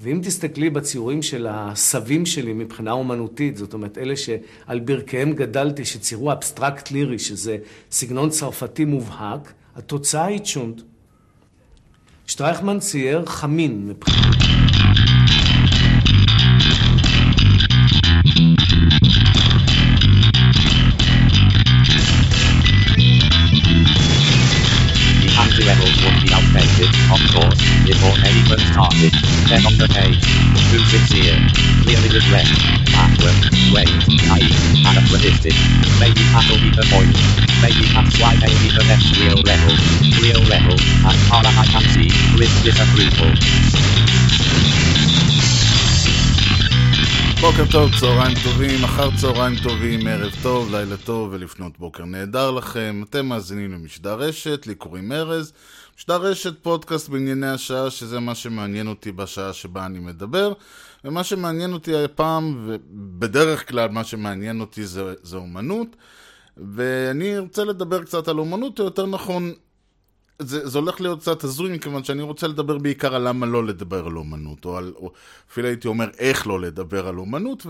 ואם תסתכלי בציורים של הסבים שלי מבחינה אומנותית, זאת אומרת, אלה שעל ברכיהם גדלתי, שציירו אבסטרקט לירי, שזה סגנון צרפתי מובהק, התוצאה היא צ'ונט. שטרייכמן צייר חמין מבחינת... started. Then on the page, who's sincere, clearly regret, backward, wait, naive, anachronistic. Maybe that'll be the point. Maybe that's why they be the next real level. Real level, as far as I can see, with disapproval. בוקר טוב, צהריים טובים, אחר צהריים טובים, ערב טוב, לילה טוב ולפנות בוקר נהדר לכם. אתם מאזינים למשדר רשת, לי קוראים ארז. משדר רשת פודקאסט בענייני השעה, שזה מה שמעניין אותי בשעה שבה אני מדבר. ומה שמעניין אותי הפעם, ובדרך כלל מה שמעניין אותי זה, זה אומנות. ואני רוצה לדבר קצת על אומנות, או יותר נכון, זה, זה הולך להיות קצת הזוי, מכיוון שאני רוצה לדבר בעיקר על למה לא לדבר על אומנות, או, על, או אפילו הייתי אומר איך לא לדבר על אומנות,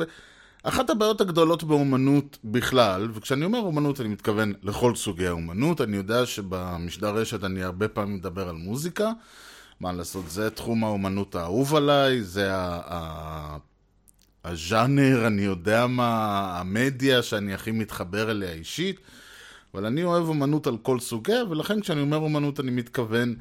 ואחת הבעיות הגדולות באומנות בכלל, וכשאני אומר אומנות אני מתכוון לכל סוגי האומנות, אני יודע שבמשדר רשת אני הרבה פעמים מדבר על מוזיקה, מה לעשות, זה תחום האומנות האהוב עליי, זה הז'אנר, אני יודע מה, המדיה שאני הכי מתחבר אליה אישית. אבל אני אוהב אומנות על כל סוגיה, ולכן כשאני אומר אומנות אני מתכוון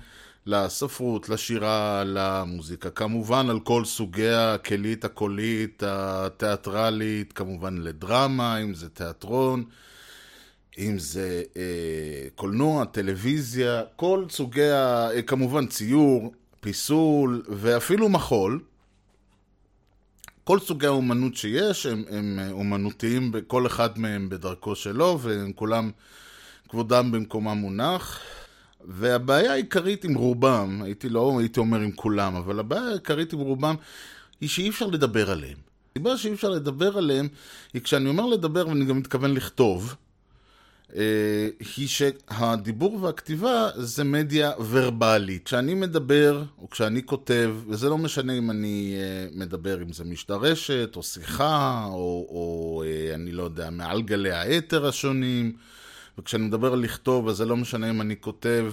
לספרות, לשירה, למוזיקה. כמובן על כל סוגיה, הכלית, הקולית, התיאטרלית, כמובן לדרמה, אם זה תיאטרון, אם זה אה, קולנוע, טלוויזיה, כל סוגי. אה, כמובן ציור, פיסול ואפילו מחול. כל סוגי האומנות שיש הם, הם אומנותיים, כל אחד מהם בדרכו שלו, והם כולם, כבודם במקומם מונח. והבעיה העיקרית עם רובם, הייתי לא הייתי אומר עם כולם, אבל הבעיה העיקרית עם רובם היא שאי אפשר לדבר עליהם. הסיבה שאי אפשר לדבר עליהם היא כשאני אומר לדבר ואני גם מתכוון לכתוב, אה, היא שהדיבור והכתיבה זה מדיה ורבלית. כשאני מדבר, או כשאני כותב, וזה לא משנה אם אני אה, מדבר, אם זה משדר רשת, או שיחה, או, או אה, אני לא יודע, מעל גלי האתר השונים, וכשאני מדבר על לכתוב, אז זה לא משנה אם אני כותב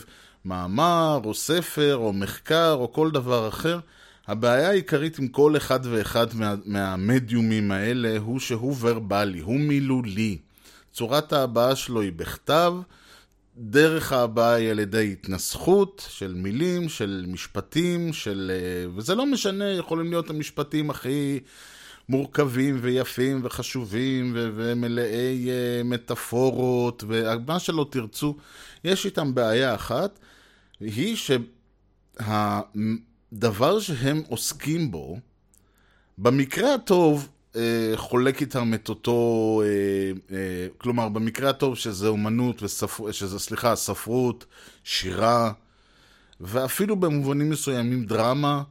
מאמר, או ספר, או מחקר, או כל דבר אחר. הבעיה העיקרית עם כל אחד ואחד מה, מהמדיומים האלה הוא שהוא ורבלי, הוא מילולי. צורת ההבעה שלו היא בכתב, דרך ההבעה היא על ידי התנסחות של מילים, של משפטים, של... אה, וזה לא משנה, יכולים להיות המשפטים הכי מורכבים ויפים וחשובים ו- ומלאי uh, מטאפורות ומה שלא תרצו, יש איתם בעיה אחת, היא שהדבר שהם עוסקים בו, במקרה הטוב אה, חולק איתם את אותו, אה, אה, כלומר במקרה הטוב שזה אומנות, וספר, שזה סליחה, ספרות, שירה, ואפילו במובנים מסוימים דרמה,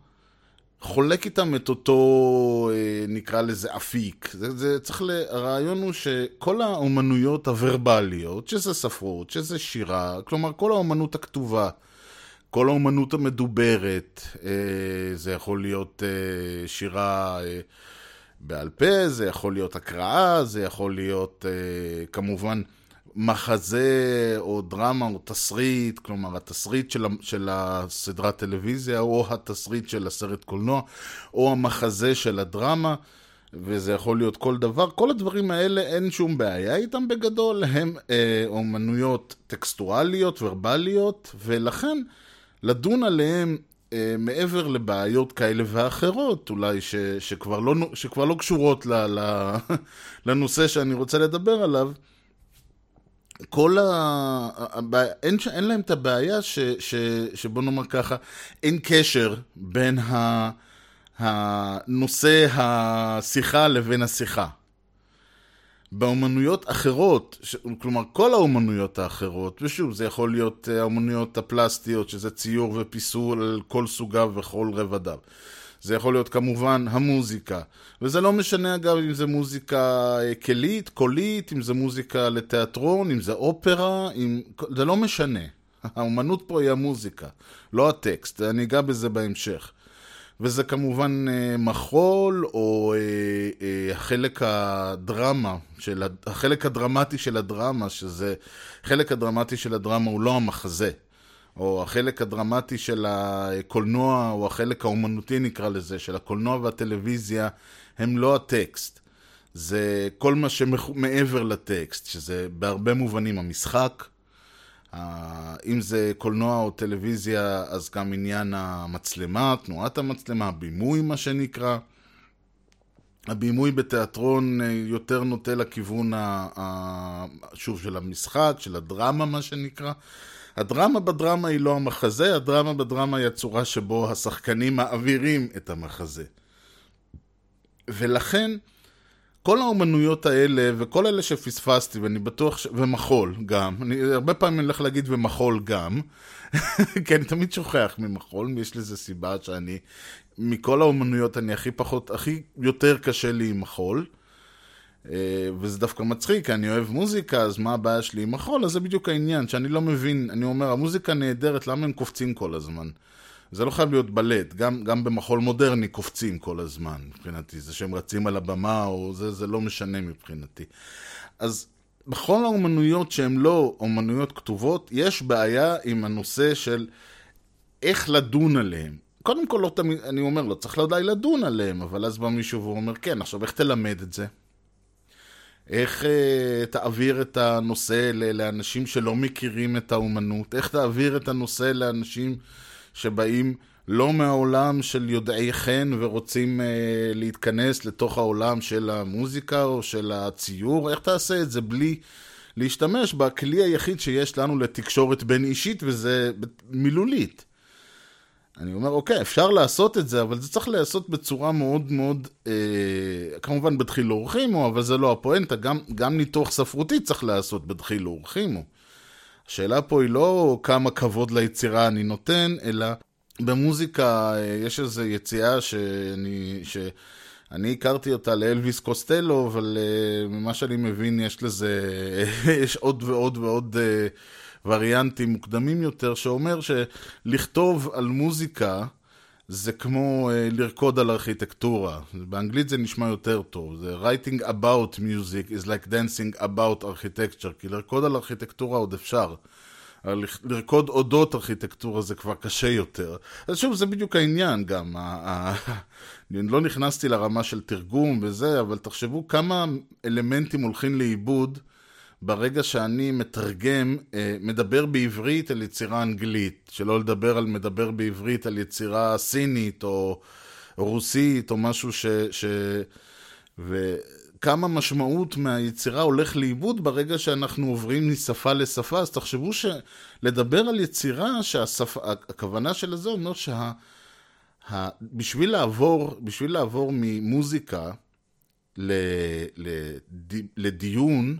חולק איתם את אותו, נקרא לזה אפיק. זה, זה צריך ל... הרעיון הוא שכל האומנויות הוורבליות, שזה ספרות, שזה שירה, כלומר כל האומנות הכתובה, כל האומנות המדוברת, זה יכול להיות שירה... בעל פה, זה יכול להיות הקראה, זה יכול להיות אה, כמובן מחזה או דרמה או תסריט, כלומר התסריט של, של הסדרת טלוויזיה או התסריט של הסרט קולנוע או המחזה של הדרמה. וזה יכול להיות כל דבר, כל הדברים האלה אין שום בעיה איתם בגדול, הם אה, אומנויות טקסטואליות, ורבליות, ולכן לדון עליהם אה, מעבר לבעיות כאלה ואחרות, אולי ש, שכבר, לא, שכבר לא קשורות ל, ל, לנושא שאני רוצה לדבר עליו, כל ה... הבע... אין, אין להם את הבעיה ש, ש, שבוא נאמר ככה, אין קשר בין ה... הנושא השיחה לבין השיחה. באומנויות אחרות, ש... כלומר כל האומנויות האחרות, ושוב זה יכול להיות אה, האומנויות הפלסטיות, שזה ציור ופיסול על כל סוגיו וכל רבדיו. זה יכול להיות כמובן המוזיקה, וזה לא משנה אגב אם זה מוזיקה אה, כלית, קולית, אם זה מוזיקה לתיאטרון, אם זה אופרה, אם... זה לא משנה. האומנות פה היא המוזיקה, לא הטקסט, אני אגע בזה בהמשך. וזה כמובן אה, מחול, או אה, אה, החלק הדרמה, של, החלק הדרמטי של הדרמה, שזה, החלק הדרמטי של הדרמה הוא לא המחזה, או החלק הדרמטי של הקולנוע, או החלק האומנותי נקרא לזה, של הקולנוע והטלוויזיה, הם לא הטקסט. זה כל מה שמעבר לטקסט, שזה בהרבה מובנים המשחק, אם זה קולנוע או טלוויזיה, אז גם עניין המצלמה, תנועת המצלמה, הבימוי מה שנקרא. הבימוי בתיאטרון אה, יותר נוטה לכיוון, ה, שוב, של המשחק, של הדרמה מה שנקרא. הדרמה בדרמה היא לא המחזה, הדרמה בדרמה היא הצורה שבו השחקנים מעבירים את המחזה. ולכן, כל האומנויות האלה, וכל אלה שפספסתי, ואני בטוח ש... ומחול גם, אני הרבה פעמים הולך להגיד ומחול גם, כי אני תמיד שוכח ממחול, יש לזה סיבה שאני, מכל האומנויות אני הכי פחות, הכי יותר קשה לי עם מחול. אה, וזה דווקא מצחיק, אני אוהב מוזיקה, אז מה הבעיה שלי עם מחול? אז זה בדיוק העניין, שאני לא מבין, אני אומר, המוזיקה נהדרת, למה הם קופצים כל הזמן? זה לא חייב להיות בלט, גם, גם במחול מודרני קופצים כל הזמן, מבחינתי. זה שהם רצים על הבמה, או זה, זה לא משנה מבחינתי. אז בכל האומנויות שהן לא אומנויות כתובות, יש בעיה עם הנושא של איך לדון עליהן. קודם כל, לא תמיד, אני אומר, לא צריך ודאי לדון עליהם, אבל אז בא מישהו ואומר, כן, עכשיו איך תלמד את זה? איך uh, תעביר את הנושא לאנשים שלא מכירים את האומנות? איך תעביר את הנושא לאנשים שבאים לא מהעולם של יודעי חן ורוצים uh, להתכנס לתוך העולם של המוזיקה או של הציור, איך תעשה את זה בלי להשתמש בכלי היחיד שיש לנו לתקשורת בין אישית וזה מילולית. אני אומר, אוקיי, אפשר לעשות את זה, אבל זה צריך להיעשות בצורה מאוד מאוד, אה, כמובן בדחיל אורחימו, אבל זה לא הפואנטה, גם, גם ניתוח ספרותי צריך להיעשות בדחיל אורחימו. השאלה פה היא לא כמה כבוד ליצירה אני נותן, אלא במוזיקה אה, יש איזו יציאה שאני, שאני הכרתי אותה לאלוויס קוסטלו, אבל אה, ממה שאני מבין יש לזה, יש עוד ועוד ועוד אה, וריאנטים מוקדמים יותר, שאומר שלכתוב על מוזיקה זה כמו uh, לרקוד על ארכיטקטורה. באנגלית זה נשמע יותר טוב. זה writing about music is like dancing about architecture. כי לרקוד על ארכיטקטורה עוד אפשר. לרקוד אודות ארכיטקטורה זה כבר קשה יותר. אז שוב, זה בדיוק העניין גם. לא נכנסתי לרמה של תרגום וזה, אבל תחשבו כמה אלמנטים הולכים לאיבוד ברגע שאני מתרגם, אה, מדבר בעברית על יצירה אנגלית, שלא לדבר על מדבר בעברית על יצירה סינית או רוסית או משהו ש... ש... וכמה משמעות מהיצירה הולך לאיבוד ברגע שאנחנו עוברים משפה לשפה, אז תחשבו שלדבר על יצירה שהכוונה של זה אומר שה... ה... בשביל לעבור, בשביל לעבור ממוזיקה. לד... לדיון,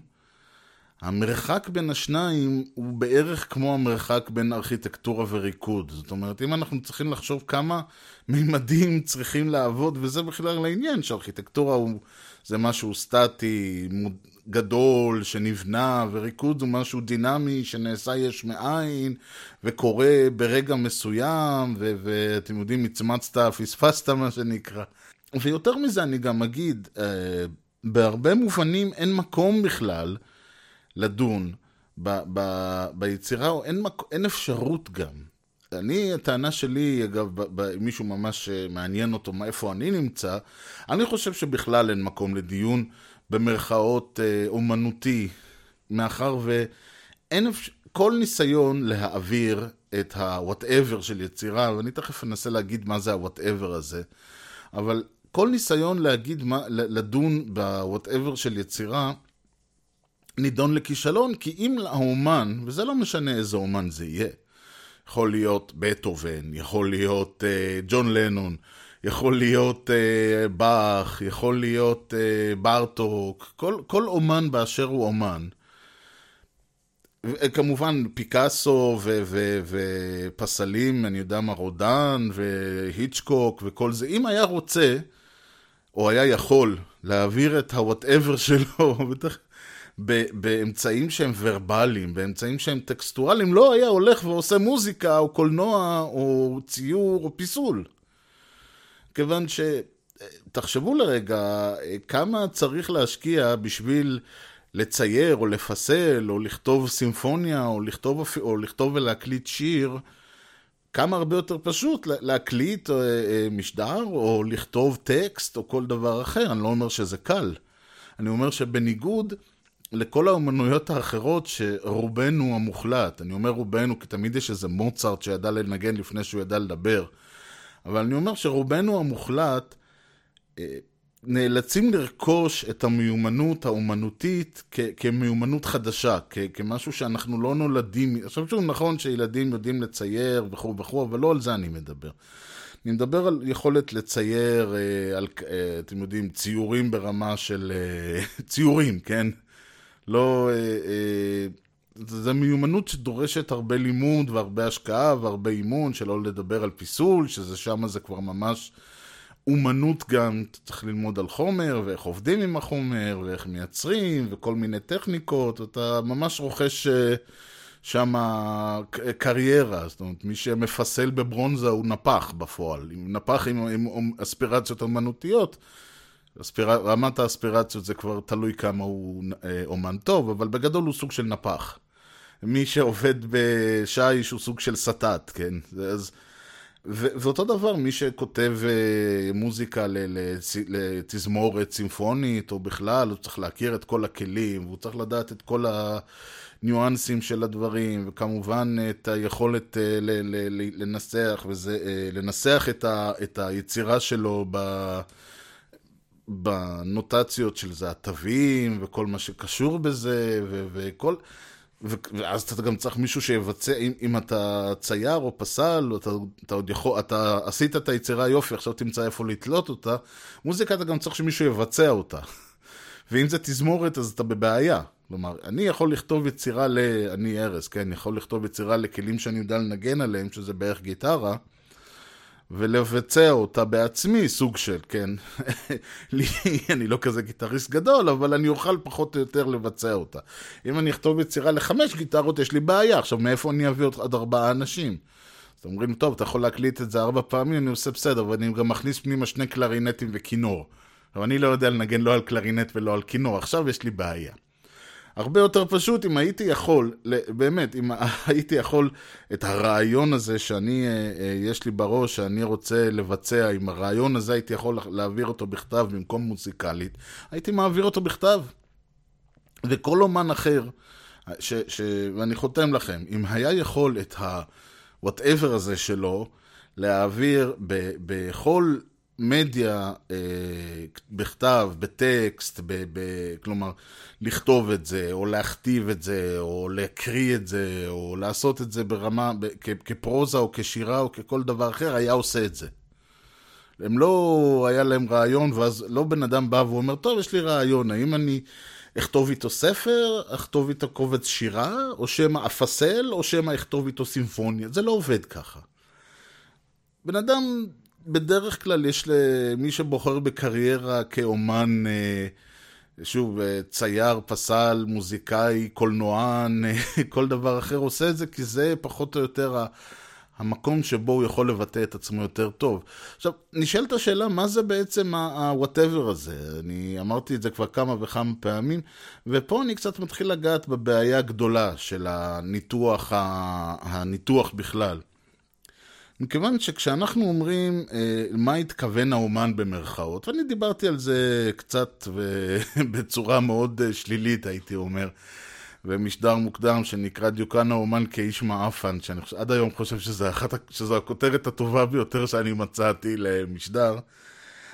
המרחק בין השניים הוא בערך כמו המרחק בין ארכיטקטורה וריקוד. זאת אומרת, אם אנחנו צריכים לחשוב כמה מימדים צריכים לעבוד, וזה בכלל לעניין, שארכיטקטורה הוא, זה משהו סטטי, גדול, שנבנה, וריקוד הוא משהו דינמי, שנעשה יש מאין, וקורה ברגע מסוים, ו- ואתם יודעים, מצמצת, פספסת מה שנקרא. ויותר מזה אני גם אגיד, אה, בהרבה מובנים אין מקום בכלל, לדון ב, ב, ביצירה, או אין, מק... אין אפשרות גם. אני, הטענה שלי, אגב, אם מישהו ממש אה, מעניין אותו מה, איפה אני נמצא, אני חושב שבכלל אין מקום לדיון במרכאות אה, אומנותי, מאחר ואין אפשר... כל ניסיון להעביר את ה-whatever של יצירה, ואני תכף אנסה להגיד מה זה ה-whatever הזה, אבל כל ניסיון להגיד מה, לדון ב-whatever של יצירה, נידון לכישלון, כי אם האומן, וזה לא משנה איזה אומן זה יהיה, יכול להיות בטהובן, יכול להיות uh, ג'ון לנון, יכול להיות uh, באך, יכול להיות uh, בארטוק, כל, כל אומן באשר הוא אומן. כמובן פיקאסו ופסלים, אני יודע מה, רודן והיצ'קוק וכל זה, אם היה רוצה, או היה יכול, להעביר את ה-whatever שלו, באמצעים שהם ורבליים, באמצעים שהם טקסטואליים, לא היה הולך ועושה מוזיקה או קולנוע או ציור או פיסול. כיוון ש... תחשבו לרגע כמה צריך להשקיע בשביל לצייר או לפסל או לכתוב סימפוניה או לכתוב, או לכתוב ולהקליט שיר. כמה הרבה יותר פשוט להקליט אה, אה, משדר או לכתוב טקסט או כל דבר אחר. אני לא אומר שזה קל. אני אומר שבניגוד לכל האומנויות האחרות שרובנו המוחלט, אני אומר רובנו כי תמיד יש איזה מוצרט שידע לנגן לפני שהוא ידע לדבר, אבל אני אומר שרובנו המוחלט אה, נאלצים לרכוש את המיומנות האומנותית כ- כמיומנות חדשה, כ- כמשהו שאנחנו לא נולדים, חושב שהוא נכון שילדים יודעים לצייר וכו' וכו', אבל לא על זה אני מדבר. אני מדבר על יכולת לצייר, אה, על, אה, אתם יודעים, ציורים ברמה של... ציורים, כן? לא... זה מיומנות שדורשת הרבה לימוד והרבה השקעה והרבה אימון, שלא לדבר על פיסול, שזה שם זה כבר ממש אומנות גם, צריך ללמוד על חומר, ואיך עובדים עם החומר, ואיך מייצרים, וכל מיני טכניקות, אתה ממש רוכש אה, שם קריירה, זאת אומרת, מי שמפסל בברונזה הוא נפח בפועל, נפח עם, עם, עם אספירציות אומנותיות. אספיר... רמת האספירציות זה כבר תלוי כמה הוא אה, אומן טוב, אבל בגדול הוא סוג של נפח. מי שעובד בשיש הוא סוג של סטת, כן? אז ואותו דבר, מי שכותב uh, מוזיקה לתזמורת צימפונית, או בכלל, הוא צריך להכיר את כל הכלים, והוא צריך לדעת את כל הניואנסים של הדברים, וכמובן את היכולת uh, ל- ל- לנסח, וזה, לנסח את, ה- את היצירה שלו ב... בנוטציות של זה, התווים, וכל מה שקשור בזה, ו- וכל... ואז אתה גם צריך מישהו שיבצע, אם, אם אתה צייר או פסל, או אתה, אתה עוד יכול, אתה עשית את היצירה יופי, עכשיו תמצא איפה לתלות אותה, מוזיקה אתה גם צריך שמישהו יבצע אותה. ואם זה תזמורת, אז אתה בבעיה. כלומר, אני יכול לכתוב יצירה ל... אני ארז, כן? יכול לכתוב יצירה לכלים שאני יודע לנגן עליהם, שזה בערך גיטרה, ולבצע אותה בעצמי, סוג של, כן. לי, אני לא כזה גיטריסט גדול, אבל אני אוכל פחות או יותר לבצע אותה. אם אני אכתוב יצירה לחמש גיטרות, יש לי בעיה. עכשיו, מאיפה אני אביא עוד עד ארבעה אנשים? אז אומרים, טוב, אתה יכול להקליט את זה ארבע פעמים, אני עושה בסדר, ואני גם מכניס פנימה שני קלרינטים וכינור. אבל אני לא יודע לנגן לא על קלרינט ולא על כינור, עכשיו יש לי בעיה. הרבה יותר פשוט אם הייתי יכול, באמת, אם הייתי יכול את הרעיון הזה שאני, אה, אה, יש לי בראש, שאני רוצה לבצע, אם הרעיון הזה הייתי יכול להעביר אותו בכתב במקום מוזיקלית, הייתי מעביר אותו בכתב. וכל אומן אחר, ש, ש, ואני חותם לכם, אם היה יכול את ה-whatever הזה שלו, להעביר בכל מדיה אה, בכתב, בטקסט, ב, ב, כלומר, לכתוב את זה, או להכתיב את זה, או להקריא את זה, או לעשות את זה ברמה, ב, כ, כפרוזה או כשירה או ככל דבר אחר, היה עושה את זה. הם לא, היה להם רעיון, ואז לא בן אדם בא ואומר, טוב, יש לי רעיון, האם אני אכתוב איתו ספר, אכתוב איתו קובץ שירה, או שמא אפסל, או שמא אכתוב איתו סימפוניה. זה לא עובד ככה. בן אדם בדרך כלל יש למי שבוחר בקריירה כאומן, אה, שוב, אה, צייר, פסל, מוזיקאי, קולנוען, אה, כל דבר אחר, עושה את זה כי זה פחות או יותר המקום שבו הוא יכול לבטא את עצמו יותר טוב. עכשיו, נשאלת השאלה, מה זה בעצם ה-whatever הזה? אני אמרתי את זה כבר כמה וכמה פעמים, ופה אני קצת מתחיל לגעת בבעיה הגדולה של הניתוח, הניתוח בכלל. מכיוון שכשאנחנו אומרים אה, מה התכוון האומן במרכאות, ואני דיברתי על זה קצת בצורה מאוד אה, שלילית, הייתי אומר, במשדר מוקדם שנקרא דיוקן האומן כאיש מעפן, שאני חושב, עד היום חושב שזה אחת, שזו הכותרת הטובה ביותר שאני מצאתי למשדר.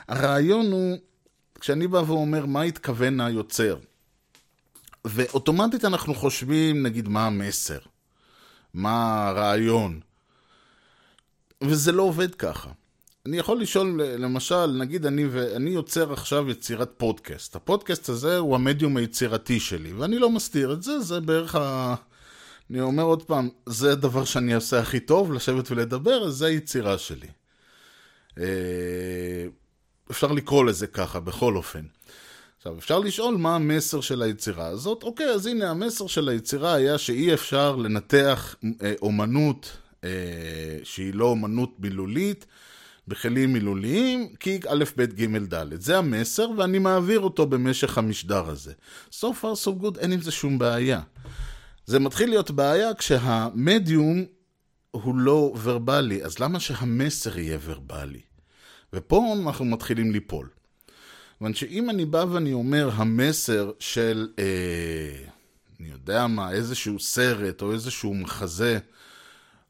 הרעיון הוא, כשאני בא ואומר מה התכוון היוצר, ואוטומטית אנחנו חושבים, נגיד, מה המסר, מה הרעיון. וזה לא עובד ככה. אני יכול לשאול, למשל, נגיד אני, ואני יוצר עכשיו יצירת פודקאסט. הפודקאסט הזה הוא המדיום היצירתי שלי, ואני לא מסתיר את זה, זה בערך ה... אני אומר עוד פעם, זה הדבר שאני עושה הכי טוב, לשבת ולדבר, אז זה היצירה שלי. אה, אפשר לקרוא לזה ככה, בכל אופן. עכשיו, אפשר לשאול מה המסר של היצירה הזאת. אוקיי, אז הנה, המסר של היצירה היה שאי אפשר לנתח אה, אומנות שהיא לא אומנות מילולית, בכלים מילוליים, כי א', ב', ג', ד'. זה המסר, ואני מעביר אותו במשך המשדר הזה. So far so good, אין עם זה שום בעיה. זה מתחיל להיות בעיה כשהמדיום הוא לא ורבלי, אז למה שהמסר יהיה ורבלי? ופה אנחנו מתחילים ליפול. כיוון שאם אני בא ואני אומר המסר של, אה, אני יודע מה, איזשהו סרט או איזשהו מחזה,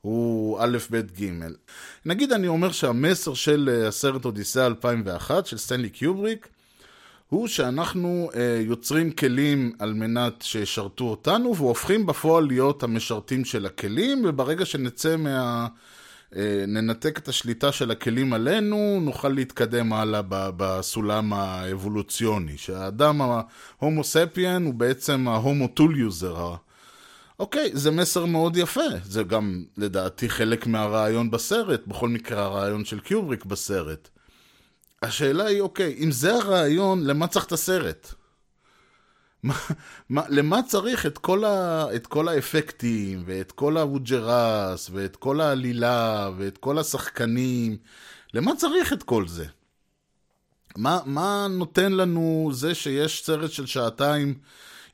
הוא א', ב', ג'. נגיד אני אומר שהמסר של אה, הסרט אודיסאה 2001 של סטנלי קיובריק הוא שאנחנו אה, יוצרים כלים על מנת שישרתו אותנו והופכים בפועל להיות המשרתים של הכלים וברגע שנצא מה... אה, ננתק את השליטה של הכלים עלינו, נוכל להתקדם הלאה בסולם האבולוציוני. שהאדם ההומו ספיאן הוא בעצם ההומו tool user. אוקיי, זה מסר מאוד יפה. זה גם לדעתי חלק מהרעיון בסרט, בכל מקרה הרעיון של קיובריק בסרט. השאלה היא, אוקיי, אם זה הרעיון, למה צריך את הסרט? מה, מה, למה צריך את כל, ה, את כל האפקטים, ואת כל הווג'רס, ואת כל העלילה, ואת כל השחקנים? למה צריך את כל זה? מה, מה נותן לנו זה שיש סרט של שעתיים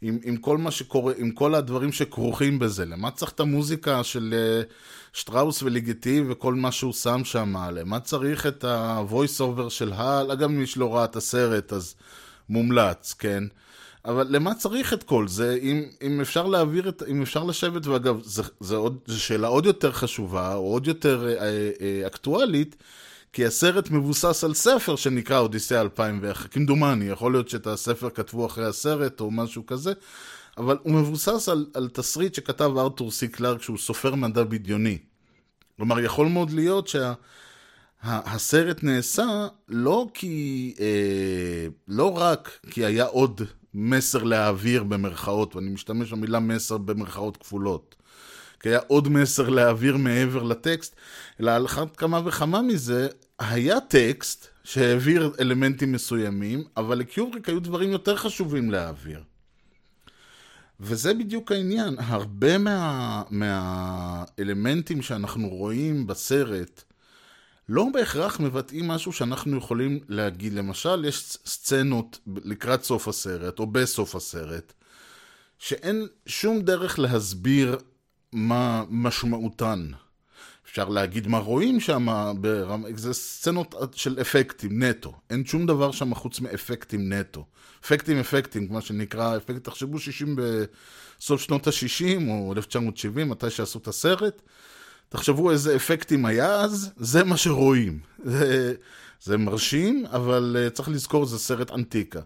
עם, עם כל מה שקורה, עם כל הדברים שכרוכים בזה? למה צריך את המוזיקה של uh, שטראוס וליגיטי וכל מה שהוא שם שם? למה צריך את ה-voice over של הל? אגב, מי שלא ראה את הסרט, אז מומלץ, כן? אבל למה צריך את כל זה, אם, אם אפשר להעביר את, אם אפשר לשבת, ואגב, זו שאלה עוד יותר חשובה, או עוד יותר אה, אה, אקטואלית, כי הסרט מבוסס על ספר שנקרא אודיסאה 2001, כמדומני, יכול להיות שאת הספר כתבו אחרי הסרט או משהו כזה, אבל הוא מבוסס על, על תסריט שכתב ארתור סי קלארק, שהוא סופר מדע בדיוני. כלומר, יכול מאוד להיות שה... הסרט נעשה לא כי, אה, לא רק כי היה עוד מסר להעביר במרכאות, ואני משתמש במילה מסר במרכאות כפולות. כי היה עוד מסר להעביר מעבר לטקסט, אלא על אחת כמה וכמה מזה, היה טקסט שהעביר אלמנטים מסוימים, אבל לקיובריק היו דברים יותר חשובים להעביר. וזה בדיוק העניין, הרבה מה, מהאלמנטים שאנחנו רואים בסרט, לא בהכרח מבטאים משהו שאנחנו יכולים להגיד. למשל, יש סצנות לקראת סוף הסרט, או בסוף הסרט, שאין שום דרך להסביר מה משמעותן. אפשר להגיד מה רואים שם. זה סצנות של אפקטים נטו. אין שום דבר שם חוץ מאפקטים נטו. אפקטים אפקטים, מה שנקרא, אפקט, תחשבו 60 בסוף שנות ה-60 או 1970, מתי שעשו את הסרט. תחשבו איזה אפקטים היה אז, זה מה שרואים. זה, זה מרשים, אבל uh, צריך לזכור, זה סרט אנטיקה.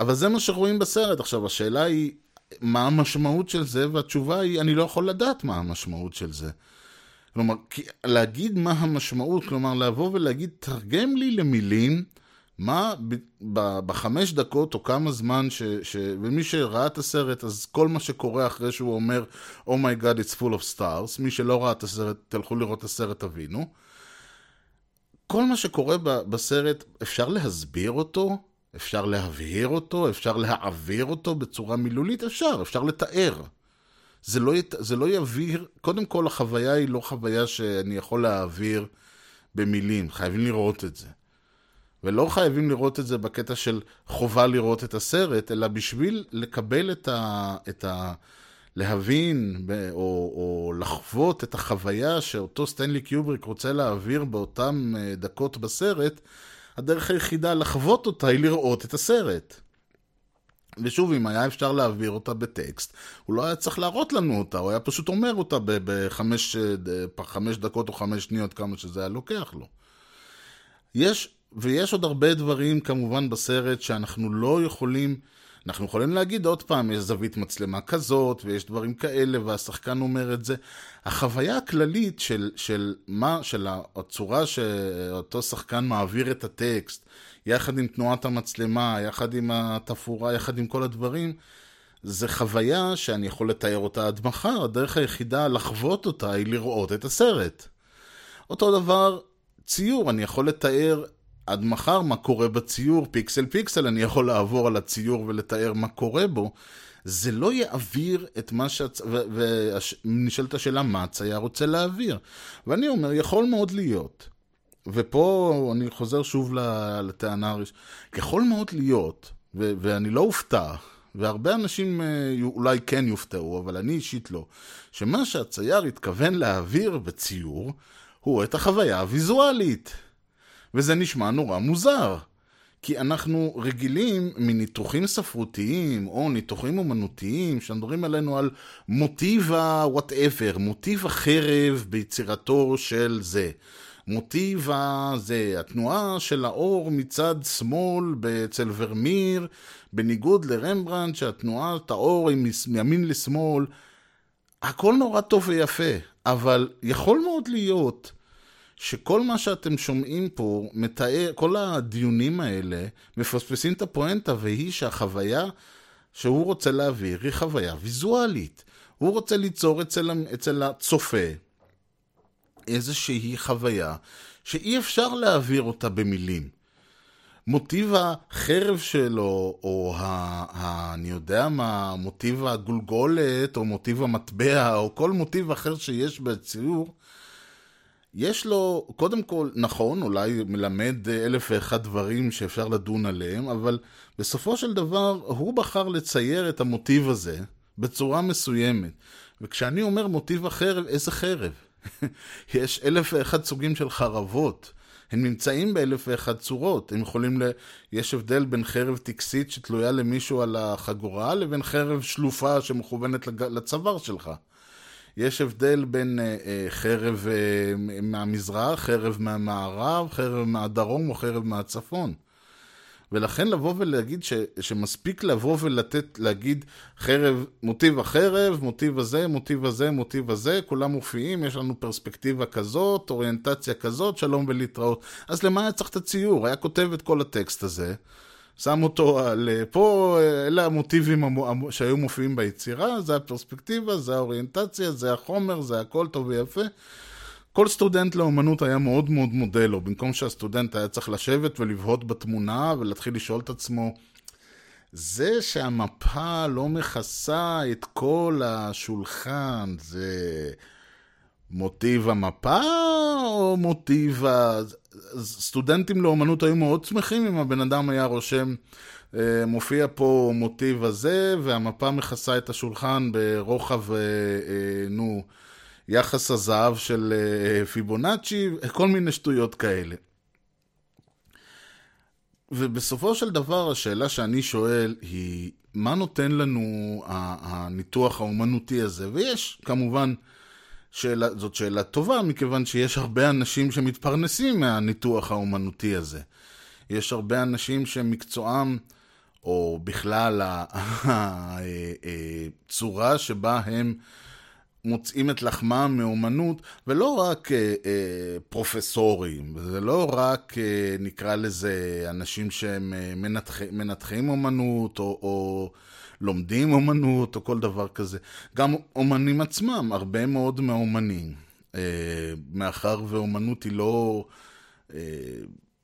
אבל זה מה שרואים בסרט. עכשיו, השאלה היא, מה המשמעות של זה? והתשובה היא, אני לא יכול לדעת מה המשמעות של זה. כלומר, להגיד מה המשמעות, כלומר, לבוא ולהגיד, תרגם לי למילים מה בחמש דקות או כמה זמן, ש, ש, ומי שראה את הסרט, אז כל מה שקורה אחרי שהוא אומר, Oh my God, it's full of stars, מי שלא ראה את הסרט, תלכו לראות את הסרט, תבינו. כל מה שקורה בסרט, אפשר להסביר אותו, אפשר להבהיר אותו, אפשר להעביר אותו בצורה מילולית, אפשר, אפשר לתאר. זה לא, ית, זה לא יבהיר, קודם כל החוויה היא לא חוויה שאני יכול להעביר במילים, חייבים לראות את זה. ולא חייבים לראות את זה בקטע של חובה לראות את הסרט, אלא בשביל לקבל את ה... את ה להבין או, או לחוות את החוויה שאותו סטנלי קיובריק רוצה להעביר באותן אה, דקות בסרט, הדרך היחידה לחוות אותה היא לראות את הסרט. ושוב, אם היה אפשר להעביר אותה בטקסט, הוא לא היה צריך להראות לנו אותה, הוא היה פשוט אומר אותה בחמש אה, דקות או חמש שניות, כמה שזה היה לוקח לו. יש ויש עוד הרבה דברים כמובן בסרט שאנחנו לא יכולים, אנחנו יכולים להגיד עוד פעם, יש זווית מצלמה כזאת, ויש דברים כאלה, והשחקן אומר את זה. החוויה הכללית של, של מה, של הצורה שאותו שחקן מעביר את הטקסט, יחד עם תנועת המצלמה, יחד עם התפאורה, יחד עם כל הדברים, זה חוויה שאני יכול לתאר אותה עד מחר, הדרך היחידה לחוות אותה היא לראות את הסרט. אותו דבר, ציור, אני יכול לתאר עד מחר מה קורה בציור, פיקסל פיקסל, אני יכול לעבור על הציור ולתאר מה קורה בו. זה לא יעביר את מה שהצ... ונשאלת השאלה, מה הצייר רוצה להעביר? ואני אומר, יכול מאוד להיות ופה אני חוזר שוב לטענה הראשונה, יכול מאוד להיות, ו- ואני לא אופתע, והרבה אנשים אה, אולי כן יופתעו, אבל אני אישית לא, שמה שהצייר התכוון להעביר בציור, הוא את החוויה הוויזואלית. וזה נשמע נורא מוזר. כי אנחנו רגילים מניתוחים ספרותיים או ניתוחים אומנותיים שמדברים עלינו על מוטיב ה-whatever, מוטיב החרב ביצירתו של זה. מוטיב הזה, התנועה של האור מצד שמאל אצל ורמיר, בניגוד לרמברנד שהתנועת האור היא מימין לשמאל. הכל נורא טוב ויפה, אבל יכול מאוד להיות שכל מה שאתם שומעים פה מתאר, כל הדיונים האלה מפספסים את הפואנטה, והיא שהחוויה שהוא רוצה להעביר היא חוויה ויזואלית. הוא רוצה ליצור אצל, אצל הצופה איזושהי חוויה שאי אפשר להעביר אותה במילים. מוטיב החרב שלו, או ה, ה, אני יודע מה, מוטיב הגולגולת, או מוטיב המטבע, או כל מוטיב אחר שיש בציור, יש לו, קודם כל, נכון, אולי מלמד אלף ואחד דברים שאפשר לדון עליהם, אבל בסופו של דבר הוא בחר לצייר את המוטיב הזה בצורה מסוימת. וכשאני אומר מוטיב החרב, איזה חרב? יש אלף ואחד סוגים של חרבות. הם נמצאים באלף ואחד צורות. הם יכולים ל... יש הבדל בין חרב טקסית שתלויה למישהו על החגורה, לבין חרב שלופה שמכוונת לצוואר שלך. יש הבדל בין אה, אה, חרב אה, מהמזרח, חרב מהמערב, חרב מהדרום או חרב מהצפון. ולכן לבוא ולהגיד ש, שמספיק לבוא ולתת, להגיד חרב, מוטיב החרב, מוטיב הזה, מוטיב הזה, מוטיב הזה, כולם מופיעים, יש לנו פרספקטיבה כזאת, אוריינטציה כזאת, שלום ולהתראות. אז למה היה צריך את הציור? היה כותב את כל הטקסט הזה, שם אותו על... פה, אלה המוטיבים שהיו מופיעים ביצירה, זה הפרספקטיבה, זה האוריינטציה, זה החומר, זה הכל טוב ויפה. כל סטודנט לאומנות היה מאוד מאוד מודה לו, במקום שהסטודנט היה צריך לשבת ולבהות בתמונה ולהתחיל לשאול את עצמו, זה שהמפה לא מכסה את כל השולחן, זה מוטיב המפה או מוטיב ה... סטודנטים לאומנות היו מאוד שמחים אם הבן אדם היה רושם, אה, מופיע פה מוטיב הזה, והמפה מכסה את השולחן ברוחב, אה, אה, נו, יחס הזהב של פיבונאצ'י, כל מיני שטויות כאלה. ובסופו של דבר השאלה שאני שואל היא, מה נותן לנו הניתוח האומנותי הזה? ויש כמובן שאלה, זאת שאלה טובה, מכיוון שיש הרבה אנשים שמתפרנסים מהניתוח האומנותי הזה. יש הרבה אנשים שמקצועם, או בכלל הצורה שבה הם מוצאים את לחמם מאומנות, ולא רק אה, אה, פרופסורים, זה לא רק, אה, נקרא לזה, אנשים שהם מנתח, מנתחים אומנות, או, או לומדים אומנות או כל דבר כזה. גם אומנים עצמם, הרבה מאוד מהאומנים. אה, מאחר ואומנות היא לא... אה,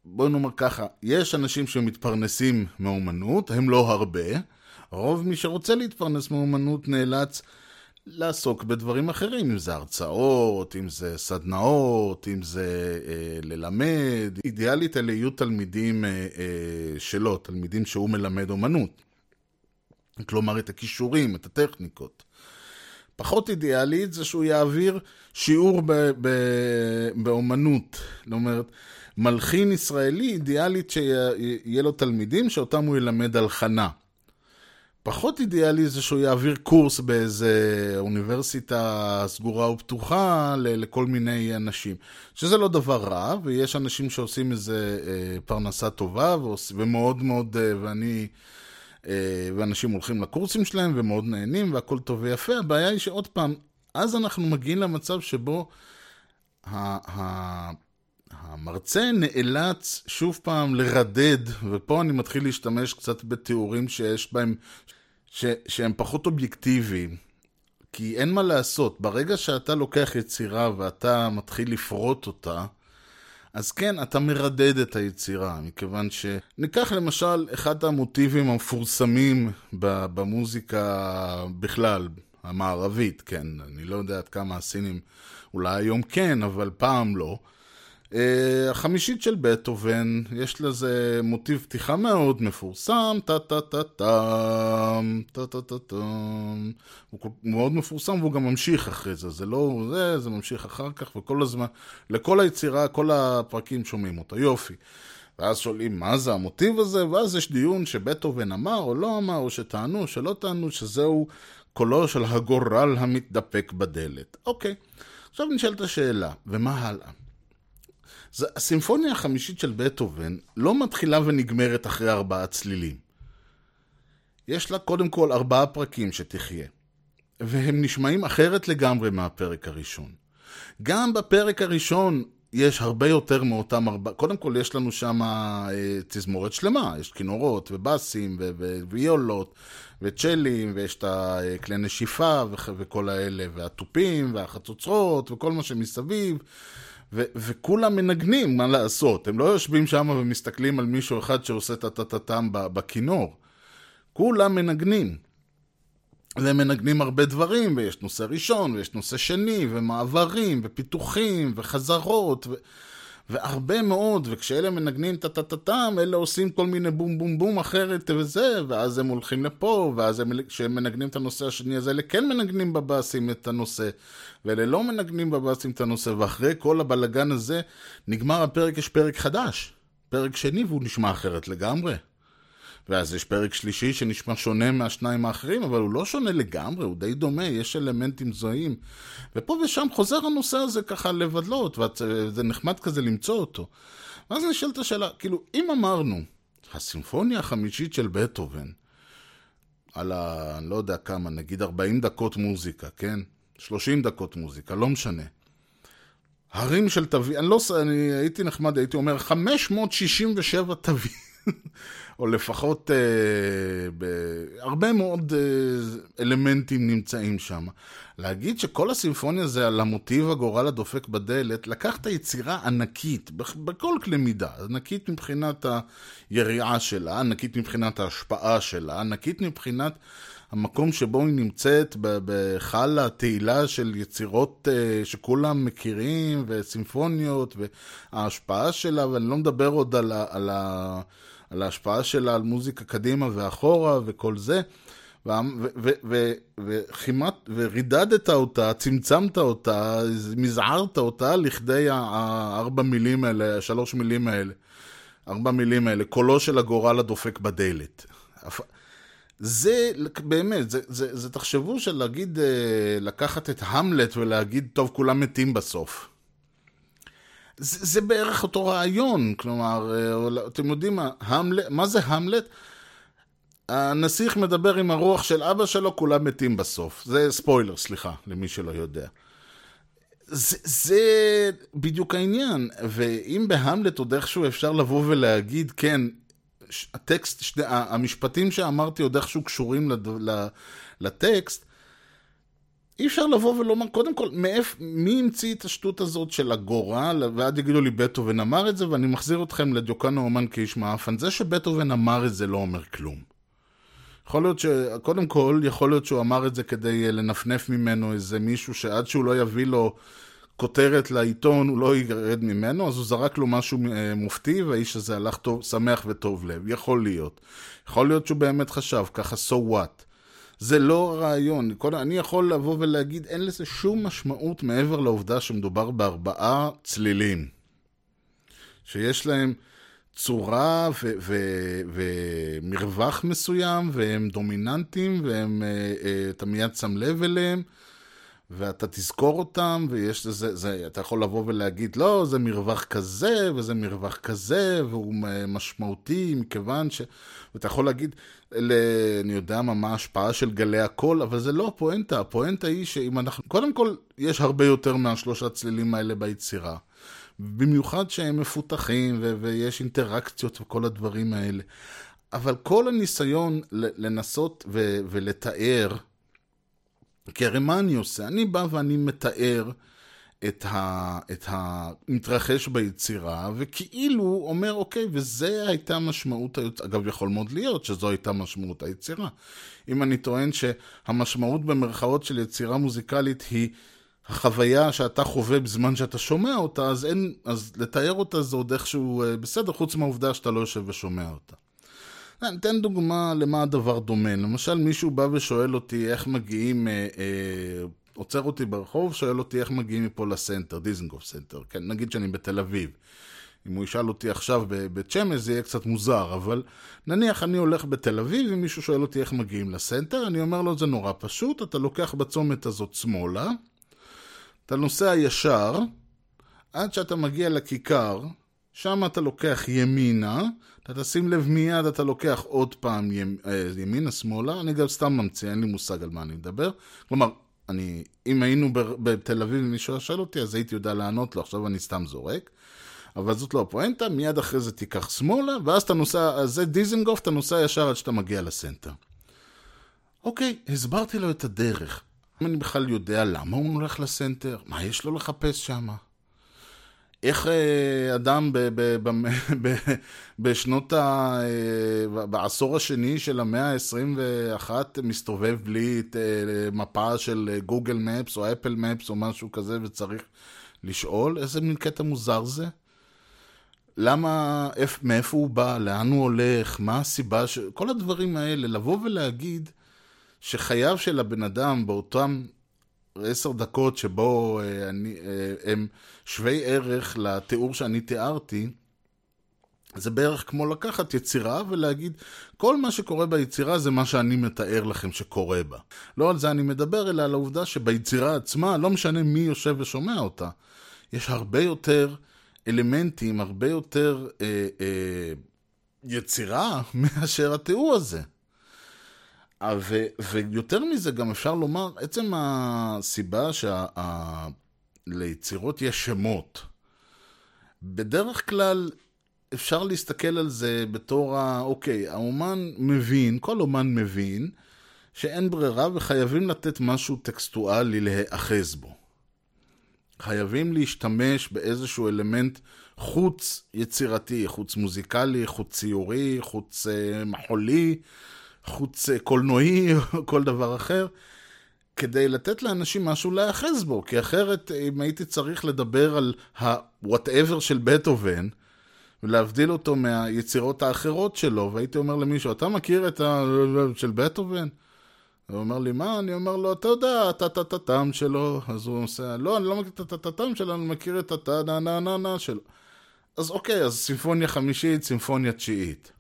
בואו נאמר ככה, יש אנשים שמתפרנסים מאומנות, הם לא הרבה. רוב מי שרוצה להתפרנס מאומנות נאלץ לעסוק בדברים אחרים, אם זה הרצאות, אם זה סדנאות, אם זה אה, ללמד. אידיאלית אלה יהיו תלמידים אה, אה, שלו, תלמידים שהוא מלמד אומנות. כלומר את הכישורים, את הטכניקות. פחות אידיאלית זה שהוא יעביר שיעור ב- ב- באומנות. זאת אומרת, מלחין ישראלי אידיאלית שיהיה לו תלמידים שאותם הוא ילמד הלחנה. פחות אידיאלי זה שהוא יעביר קורס באיזה אוניברסיטה סגורה ופתוחה לכל מיני אנשים. שזה לא דבר רע, ויש אנשים שעושים איזה אה, פרנסה טובה. ומאוד מאוד, אה, ואני ואנשים הולכים לקורסים שלהם ומאוד נהנים והכל טוב ויפה. הבעיה היא שעוד פעם, אז אנחנו מגיעים למצב שבו המרצה נאלץ שוב פעם לרדד, ופה אני מתחיל להשתמש קצת בתיאורים שיש בהם, ש, שהם פחות אובייקטיביים. כי אין מה לעשות, ברגע שאתה לוקח יצירה ואתה מתחיל לפרוט אותה, אז כן, אתה מרדד את היצירה, מכיוון ש... ניקח למשל אחד המוטיבים המפורסמים במוזיקה בכלל, המערבית, כן, אני לא יודע עד כמה הסינים, אולי היום כן, אבל פעם לא. אה, החמישית של בטהובן, יש לזה מוטיב פתיחה מאוד מפורסם, טה טה טה טם, טה טה טה טם. הוא מאוד מפורסם והוא גם ממשיך אחרי זה, זה לא זה, זה ממשיך אחר כך, וכל הזמן, לכל היצירה, כל הפרקים שומעים אותו, יופי. ואז שואלים מה זה המוטיב הזה, ואז יש דיון שבטהובן אמר או לא אמר, או שטענו או שלא טענו, שזהו קולו של הגורל המתדפק בדלת. אוקיי, עכשיו נשאלת השאלה, ומה הלאה? זה, הסימפוניה החמישית של בטהובן לא מתחילה ונגמרת אחרי ארבעה צלילים. יש לה קודם כל ארבעה פרקים שתחיה, והם נשמעים אחרת לגמרי מהפרק הראשון. גם בפרק הראשון יש הרבה יותר מאותם ארבעה, קודם כל יש לנו שם אה, תזמורת שלמה, יש כינורות ובאסים ו- ו- ויולות וצ'לים, ויש את הכלי נשיפה וכ- וכל האלה, והתופים והחצוצרות וכל מה שמסביב. ו- וכולם מנגנים, מה לעשות? הם לא יושבים שם ומסתכלים על מישהו אחד שעושה את הטטטם בכינור. כולם מנגנים. והם מנגנים הרבה דברים, ויש נושא ראשון, ויש נושא שני, ומעברים, ופיתוחים, וחזרות, ו... והרבה מאוד, וכשאלה מנגנים טה-טה-טה-טם, אלה עושים כל מיני בום בום בום אחרת וזה, ואז הם הולכים לפה, ואז הם, כשהם מנגנים את הנושא השני, אז אלה כן מנגנים בבאסים את הנושא, ואלה לא מנגנים בבאסים את הנושא, ואחרי כל הבלגן הזה, נגמר הפרק, יש פרק חדש. פרק שני, והוא נשמע אחרת לגמרי. ואז יש פרק שלישי שנשמע שונה מהשניים האחרים, אבל הוא לא שונה לגמרי, הוא די דומה, יש אלמנטים זוהים. ופה ושם חוזר הנושא הזה ככה לבדלות, וזה נחמד כזה למצוא אותו. ואז נשאלת השאלה, כאילו, אם אמרנו, הסימפוניה החמישית של בטהובן, על ה... אני לא יודע כמה, נגיד 40 דקות מוזיקה, כן? 30 דקות מוזיקה, לא משנה. הרים של תווים, אני לא, אני הייתי נחמד, הייתי אומר 567 תווים. או לפחות אה. הרבה מאוד אה, אלמנטים נמצאים שם. להגיד שכל הסימפוניה זה על המוטיב הגורל הדופק בדלת, לקחת יצירה ענקית, בכל כלי מידה, ענקית מבחינת היריעה שלה, ענקית מבחינת ההשפעה שלה, ענקית מבחינת המקום שבו היא נמצאת בחל התהילה של יצירות uh, שכולם מכירים, וסימפוניות, וההשפעה שלה, ואני לא מדבר עוד על, ה, על, ה, על ההשפעה שלה על מוזיקה קדימה ואחורה וכל זה. וכמעט, ורידדת אותה, צמצמת אותה, מזערת אותה לכדי הארבע מילים האלה, השלוש מילים האלה. ארבע מילים האלה, קולו של הגורל הדופק בדלת. זה באמת, זה, זה, זה תחשבו של להגיד, לקחת את המלט ולהגיד, טוב, כולם מתים בסוף. זה, זה בערך אותו רעיון, כלומר, אתם יודעים מה, המלט, מה זה המלט? הנסיך מדבר עם הרוח של אבא שלו, כולם מתים בסוף. זה ספוילר, סליחה, למי שלא יודע. זה, זה בדיוק העניין, ואם בהמלט עוד איכשהו אפשר לבוא ולהגיד, כן, הטקסט, שני, המשפטים שאמרתי עוד איכשהו קשורים לד, לטקסט, אי אפשר לבוא ולומר, קודם כל, מאיפ, מי המציא את השטות הזאת של הגורל, ועד יגידו לי בטהובן אמר את זה, ואני מחזיר אתכם לדיוקן האומן כאיש מאפן, זה שבטהובן אמר את זה לא אומר כלום. יכול להיות ש... קודם כל, יכול להיות שהוא אמר את זה כדי לנפנף ממנו איזה מישהו שעד שהוא לא יביא לו כותרת לעיתון, הוא לא ירד ממנו, אז הוא זרק לו משהו מופתי, והאיש הזה הלך טוב, שמח וטוב לב. יכול להיות. יכול להיות שהוא באמת חשב, ככה, so what. זה לא רעיון. אני יכול לבוא ולהגיד, אין לזה שום משמעות מעבר לעובדה שמדובר בארבעה צלילים. שיש להם צורה ו- ו- ומרווח מסוים, והם דומיננטיים, ואתה מיד שם לב אליהם, ואתה תזכור אותם, ויש לזה, זה, אתה יכול לבוא ולהגיד, לא, זה מרווח כזה, וזה מרווח כזה, והוא משמעותי, מכיוון ש... ואתה יכול להגיד, ל... אני יודע מה, מה ההשפעה של גלי הקול, אבל זה לא הפואנטה, הפואנטה היא שאם אנחנו... קודם כל, יש הרבה יותר מהשלושה צלילים האלה ביצירה. במיוחד שהם מפותחים ו- ויש אינטראקציות וכל הדברים האלה. אבל כל הניסיון לנסות ו- ולתאר, כי הרי מה אני עושה? אני בא ואני מתאר את, ה- את המתרחש ביצירה, וכאילו אומר, אוקיי, וזה הייתה משמעות היצירה. אגב, יכול מאוד להיות שזו הייתה משמעות היצירה. אם אני טוען שהמשמעות במרכאות של יצירה מוזיקלית היא החוויה שאתה חווה בזמן שאתה שומע אותה, אז אין, אז לתאר אותה זה עוד איכשהו אה, בסדר, חוץ מהעובדה שאתה לא יושב ושומע אותה. אני אתן דוגמה למה הדבר דומה. למשל, מישהו בא ושואל אותי איך מגיעים, אה, אה, עוצר אותי ברחוב, שואל אותי איך מגיעים מפה לסנטר, דיזנגוף סנטר. כן, נגיד שאני בתל אביב. אם הוא ישאל אותי עכשיו בבית שמש זה יהיה קצת מוזר, אבל נניח אני הולך בתל אביב ומישהו שואל אותי איך מגיעים לסנטר, אני אומר לו זה נורא פשוט, אתה לוקח בצומת הזאת שמאלה, אתה נוסע ישר, עד שאתה מגיע לכיכר, שם אתה לוקח ימינה, אתה תשים לב מיד אתה לוקח עוד פעם אה, ימינה, שמאלה, אני גם סתם ממציא, אין לי מושג על מה אני מדבר. כלומר, אני, אם היינו בתל אביב ומישהו שואל אותי, אז הייתי יודע לענות לו, עכשיו אני סתם זורק. אבל זאת לא הפואנטה, מיד אחרי זה תיקח שמאלה, ואז אתה נוסע, אז זה דיזנגוף, אתה נוסע ישר עד שאתה מגיע לסנטר. אוקיי, הסברתי לו את הדרך. אם אני בכלל יודע למה הוא הולך לסנטר, מה יש לו לחפש שם? איך אה, אדם ב, ב, ב, ב, בשנות ה... אה, בעשור השני של המאה ה-21 מסתובב בלי אה, מפה של גוגל מפס או אפל מפס או משהו כזה וצריך לשאול? איזה מין קטע מוזר זה? למה, מאיפה הוא בא, לאן הוא הולך, מה הסיבה, ש... כל הדברים האלה, לבוא ולהגיד שחייו של הבן אדם באותם עשר דקות שבו אה, אני, אה, הם שווי ערך לתיאור שאני תיארתי, זה בערך כמו לקחת יצירה ולהגיד, כל מה שקורה ביצירה זה מה שאני מתאר לכם שקורה בה. לא על זה אני מדבר, אלא על העובדה שביצירה עצמה, לא משנה מי יושב ושומע אותה, יש הרבה יותר אלמנטים, הרבה יותר אה, אה, יצירה מאשר התיאור הזה. ו, ויותר מזה, גם אפשר לומר, עצם הסיבה שליצירות יש שמות, בדרך כלל אפשר להסתכל על זה בתור ה... אוקיי, האומן מבין, כל אומן מבין, שאין ברירה וחייבים לתת משהו טקסטואלי להיאחז בו. חייבים להשתמש באיזשהו אלמנט חוץ יצירתי, חוץ מוזיקלי, חוץ ציורי, חוץ uh, מחולי, חוץ uh, קולנועי, או כל דבר אחר, כדי לתת לאנשים משהו להיאחז בו, כי אחרת אם הייתי צריך לדבר על ה-whatever של בטהובן, ולהבדיל אותו מהיצירות האחרות שלו, והייתי אומר למישהו, אתה מכיר את ה... של בטהובן? הוא אומר לי, מה? אני אומר לו, אתה יודע, הטה-טה-טם שלו. אז הוא עושה, לא, אני לא מכיר את הטה-טה-טם שלו, אני מכיר את הטה-נה-נה-נה-נה שלו. אז אוקיי, אז סימפוניה חמישית, סימפוניה תשיעית.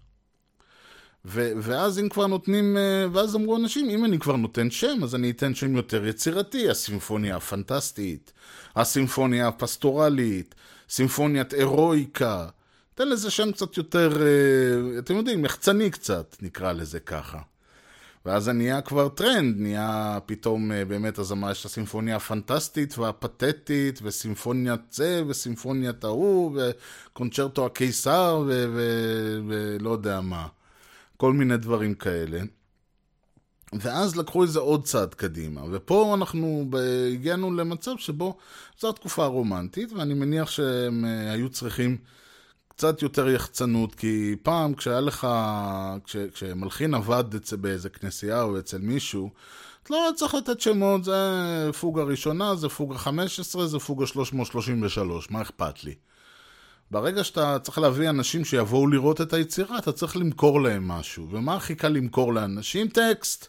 ו- ואז אם כבר נותנים, אה, ואז אמרו אנשים, אם אני כבר נותן שם, אז אני אתן שם יותר יצירתי, הסימפוניה הפנטסטית, הסימפוניה הפסטורלית, סימפוניית אירויקה. תן לזה שם קצת יותר, אה, אתם יודעים, יחצני קצת, נקרא לזה ככה. ואז זה נהיה כבר טרנד, נהיה פתאום אה, באמת, אז אמרה, יש הסימפוניה הפנטסטית והפתטית, וסימפוניית זה, וסימפוניית ההוא, וקונצ'רטו הקיסר, ולא יודע מה. כל מיני דברים כאלה. ואז לקחו את זה עוד צעד קדימה, ופה אנחנו הגענו למצב שבו זו התקופה הרומנטית, ואני מניח שהם אה, היו צריכים קצת יותר יחצנות, כי פעם כשהיה לך, כש, כשמלחין עבד אצל, באיזה כנסייה או אצל מישהו, אתה לא צריך לתת שמות, זה פוגה ראשונה, זה פוגה 15, זה פוגה 333, מה אכפת לי? ברגע שאתה צריך להביא אנשים שיבואו לראות את היצירה, אתה צריך למכור להם משהו. ומה הכי קל למכור לאנשים? טקסט.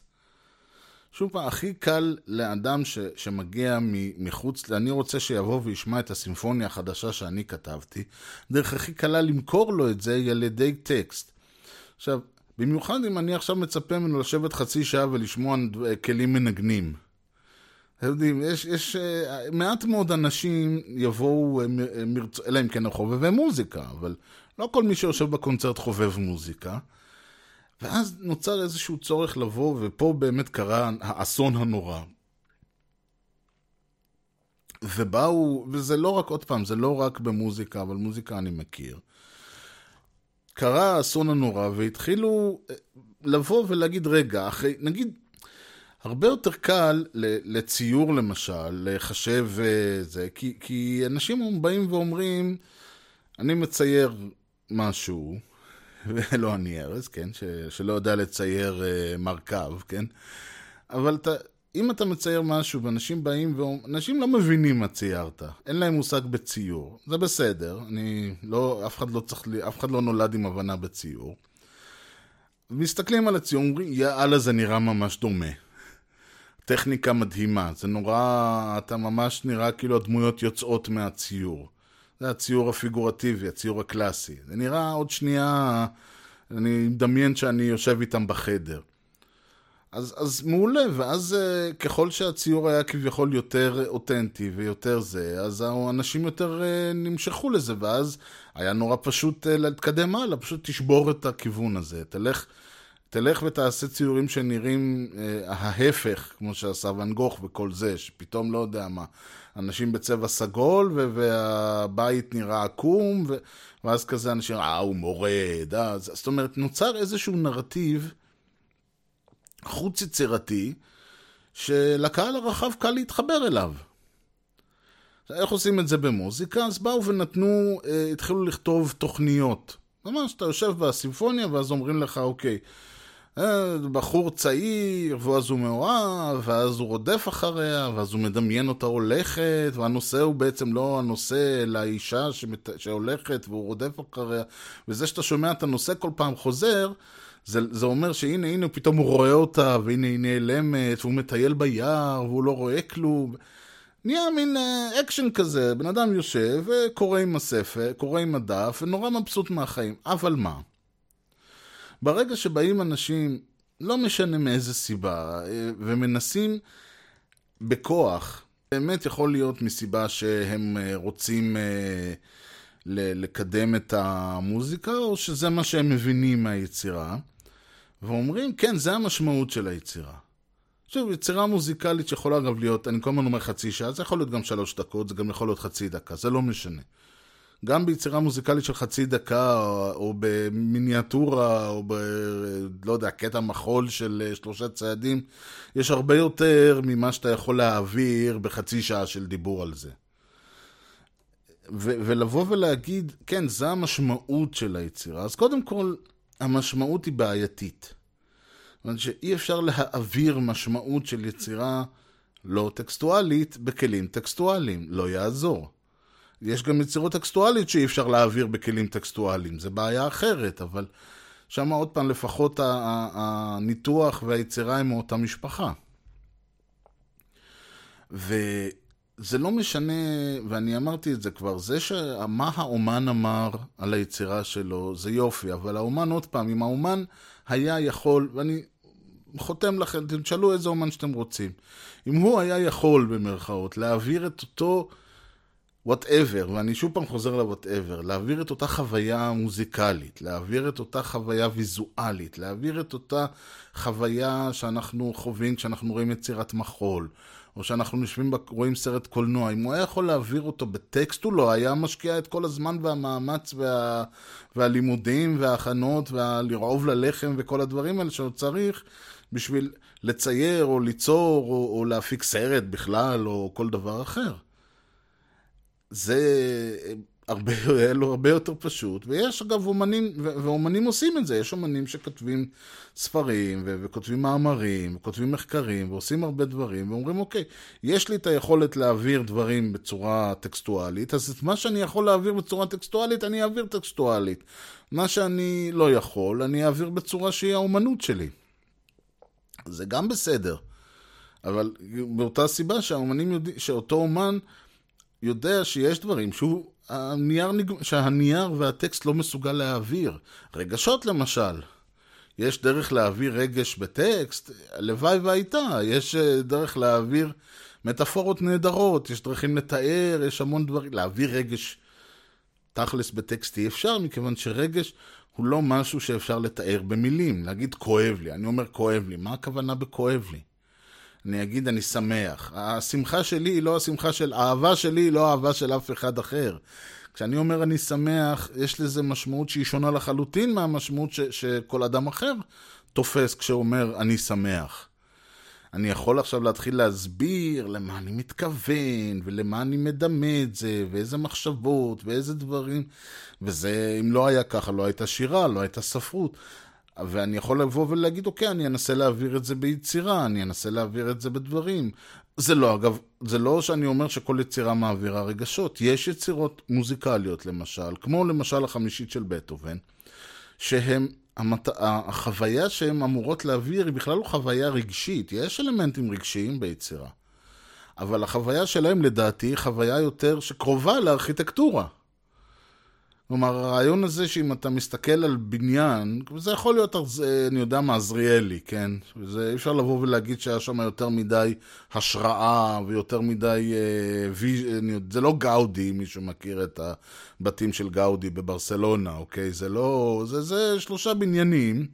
שוב פעם, הכי קל לאדם ש, שמגיע מחוץ, אני רוצה שיבוא וישמע את הסימפוניה החדשה שאני כתבתי, דרך הכי קלה למכור לו את זה היא על ידי טקסט. עכשיו, במיוחד אם אני עכשיו מצפה ממנו לשבת חצי שעה ולשמוע כלים מנגנים. אתם יודעים, יש, יש uh, מעט מאוד אנשים יבואו, uh, מרצ... אלא אם כן הם חובבי מוזיקה, אבל לא כל מי שיושב בקונצרט חובב מוזיקה. ואז נוצר איזשהו צורך לבוא, ופה באמת קרה האסון הנורא. ובאו, וזה לא רק, עוד פעם, זה לא רק במוזיקה, אבל מוזיקה אני מכיר. קרה האסון הנורא, והתחילו אה, לבוא ולהגיד, רגע, אחרי, נגיד, הרבה יותר קל לציור למשל, לחשב אה, זה, כי, כי אנשים באים ואומרים, אני מצייר משהו, ולא אני ארז, כן, ש, שלא יודע לצייר uh, מרכב, כן, אבל אתה, אם אתה מצייר משהו ואנשים באים ואנשים לא מבינים מה ציירת, אין להם מושג בציור, זה בסדר, אני לא, אף אחד לא צריך, אף אחד לא נולד עם הבנה בציור. מסתכלים על הציור, אומרים, יאללה זה נראה ממש דומה. טכניקה מדהימה, זה נורא, אתה ממש נראה כאילו הדמויות יוצאות מהציור. זה הציור הפיגורטיבי, הציור הקלאסי. זה נראה עוד שנייה, אני מדמיין שאני יושב איתם בחדר. אז, אז מעולה, ואז uh, ככל שהציור היה כביכול יותר אותנטי ויותר זה, אז האנשים יותר uh, נמשכו לזה, ואז היה נורא פשוט uh, להתקדם הלאה, פשוט תשבור את הכיוון הזה, תלך, תלך ותעשה ציורים שנראים uh, ההפך, כמו שעשה ואן גוך וכל זה, שפתאום לא יודע מה, אנשים בצבע סגול, ו- והבית נראה עקום, ו- ואז כזה אנשים, אה, הוא מורד, אה, זאת אומרת, נוצר איזשהו נרטיב, חוץ יצירתי, שלקהל הרחב קל להתחבר אליו. איך עושים את זה במוזיקה? אז באו ונתנו, אה, התחילו לכתוב תוכניות. ממש, אתה יושב בסימפוניה ואז אומרים לך, אוקיי, אה, בחור צעיר, ואז הוא מאוהב, ואז הוא רודף אחריה, ואז הוא מדמיין אותה הולכת, והנושא הוא בעצם לא הנושא, אלא האישה שמת... שהולכת והוא רודף אחריה, וזה שאתה שומע את הנושא כל פעם חוזר, זה, זה אומר שהנה, הנה, פתאום הוא רואה אותה, והנה היא נעלמת, והוא מטייל ביער, והוא לא רואה כלום. נהיה מין אה, אקשן כזה, בן אדם יושב וקורא עם הספר, קורא עם הדף, ונורא מבסוט מהחיים. אבל מה? ברגע שבאים אנשים, לא משנה מאיזה סיבה, אה, ומנסים בכוח, באמת יכול להיות מסיבה שהם אה, רוצים לקדם את המוזיקה, או שזה מה שהם מבינים מהיצירה. ואומרים, כן, זה המשמעות של היצירה. עכשיו, יצירה מוזיקלית שיכולה אגב להיות, אני כל הזמן אומר חצי שעה, זה יכול להיות גם שלוש דקות, זה גם יכול להיות חצי דקה, זה לא משנה. גם ביצירה מוזיקלית של חצי דקה, או, במיניאטורה, או ב... לא יודע, קטע מחול של אה, שלושה צעדים, יש הרבה יותר ממה שאתה יכול להעביר בחצי שעה של דיבור על זה. ו- ולבוא ולהגיד, כן, זה המשמעות של היצירה. אז קודם כל, המשמעות היא בעייתית. זאת אומרת שאי אפשר להעביר משמעות של יצירה לא טקסטואלית בכלים טקסטואליים, לא יעזור. יש גם יצירות טקסטואלית שאי אפשר להעביר בכלים טקסטואליים, זה בעיה אחרת, אבל שם עוד פעם לפחות הניתוח והיצירה הם מאותה משפחה. ו... זה לא משנה, ואני אמרתי את זה כבר, זה שמה האומן אמר על היצירה שלו, זה יופי, אבל האומן, עוד פעם, אם האומן היה יכול, ואני חותם לכם, תשאלו איזה אומן שאתם רוצים, אם הוא היה יכול, במרכאות, להעביר את אותו whatever, ואני שוב פעם חוזר ל whatever, להעביר את אותה חוויה מוזיקלית, להעביר את אותה חוויה ויזואלית, להעביר את אותה חוויה שאנחנו חווים כשאנחנו רואים יצירת מחול, או שאנחנו יושבים, רואים סרט קולנוע, אם הוא היה יכול להעביר אותו בטקסט, הוא לא היה משקיע את כל הזמן והמאמץ וה... והלימודים וההכנות והלרעוב ללחם וכל הדברים האלה שהוא צריך בשביל לצייר או ליצור או, או להפיק סרט בכלל או כל דבר אחר. זה הרבה, היה לו הרבה יותר פשוט, ויש אגב אומנים, ואומנים עושים את זה, יש אומנים שכותבים ספרים, ו- וכותבים מאמרים, וכותבים מחקרים, ועושים הרבה דברים, ואומרים, אוקיי, יש לי את היכולת להעביר דברים בצורה טקסטואלית, אז את מה שאני יכול להעביר בצורה טקסטואלית, אני אעביר טקסטואלית. מה שאני לא יכול, אני אעביר בצורה שהיא האומנות שלי. זה גם בסדר. אבל באותה סיבה שהאומנים יודעים, שאותו אומן יודע שיש דברים שהוא הנייר, שהנייר והטקסט לא מסוגל להעביר. רגשות למשל. יש דרך להעביר רגש בטקסט? הלוואי והייתה. יש אה, דרך להעביר מטאפורות נהדרות, יש דרכים לתאר, יש המון דברים. להעביר רגש תכלס בטקסט אי אפשר, מכיוון שרגש הוא לא משהו שאפשר לתאר במילים. להגיד כואב לי, אני אומר כואב לי, מה הכוונה בכואב לי? אני אגיד אני שמח. השמחה שלי היא לא השמחה של, האהבה שלי היא לא אהבה של אף אחד אחר. כשאני אומר אני שמח, יש לזה משמעות שהיא שונה לחלוטין מהמשמעות ש, שכל אדם אחר תופס כשאומר אני שמח. אני יכול עכשיו להתחיל להסביר למה אני מתכוון, ולמה אני מדמה את זה, ואיזה מחשבות, ואיזה דברים, וזה, אם לא היה ככה, לא הייתה שירה, לא הייתה ספרות. ואני יכול לבוא ולהגיד, אוקיי, אני אנסה להעביר את זה ביצירה, אני אנסה להעביר את זה בדברים. זה לא, אגב, זה לא שאני אומר שכל יצירה מעבירה רגשות. יש יצירות מוזיקליות, למשל, כמו למשל החמישית של בטהובן, שהם, המת... החוויה שהן אמורות להעביר היא בכלל לא חוויה רגשית. יש אלמנטים רגשיים ביצירה. אבל החוויה שלהם, לדעתי, היא חוויה יותר שקרובה לארכיטקטורה. כלומר, הרעיון הזה שאם אתה מסתכל על בניין, זה יכול להיות, אני יודע מה, עזריאלי, כן? זה, אי אפשר לבוא ולהגיד שהיה שם יותר מדי השראה ויותר מדי... אה, וי, זה לא גאודי, מי שמכיר את הבתים של גאודי בברסלונה, אוקיי? זה לא... זה, זה שלושה בניינים,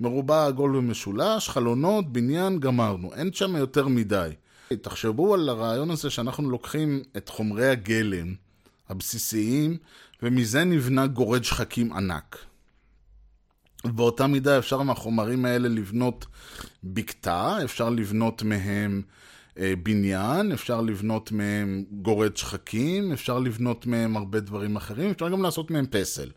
מרובע עגול ומשולש, חלונות, בניין, גמרנו. אין שם יותר מדי. תחשבו על הרעיון הזה שאנחנו לוקחים את חומרי הגלם הבסיסיים, ומזה נבנה גורד שחקים ענק. באותה מידה אפשר מהחומרים האלה לבנות בקתה, אפשר לבנות מהם אה, בניין, אפשר לבנות מהם גורד שחקים, אפשר לבנות מהם הרבה דברים אחרים, אפשר גם לעשות מהם פסל.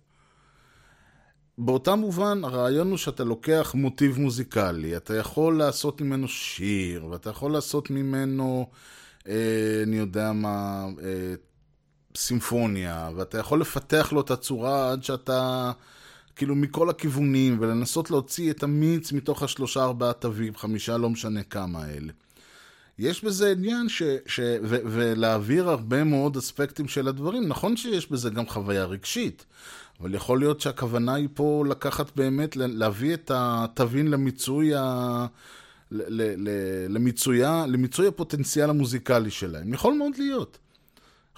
באותה מובן, הרעיון הוא שאתה לוקח מוטיב מוזיקלי, אתה יכול לעשות ממנו שיר, ואתה יכול לעשות ממנו, אה, אני יודע מה, אה, סימפוניה, ואתה יכול לפתח לו את הצורה עד שאתה, כאילו, מכל הכיוונים, ולנסות להוציא את המיץ מתוך השלושה, ארבעה תווים, חמישה, לא משנה כמה האלה. יש בזה עניין ש... ש ו, ולהעביר הרבה מאוד אספקטים של הדברים. נכון שיש בזה גם חוויה רגשית, אבל יכול להיות שהכוונה היא פה לקחת באמת, להביא את התווין למיצוי ה... למיצויה, למיצוי הפוטנציאל המוזיקלי שלהם. יכול מאוד להיות.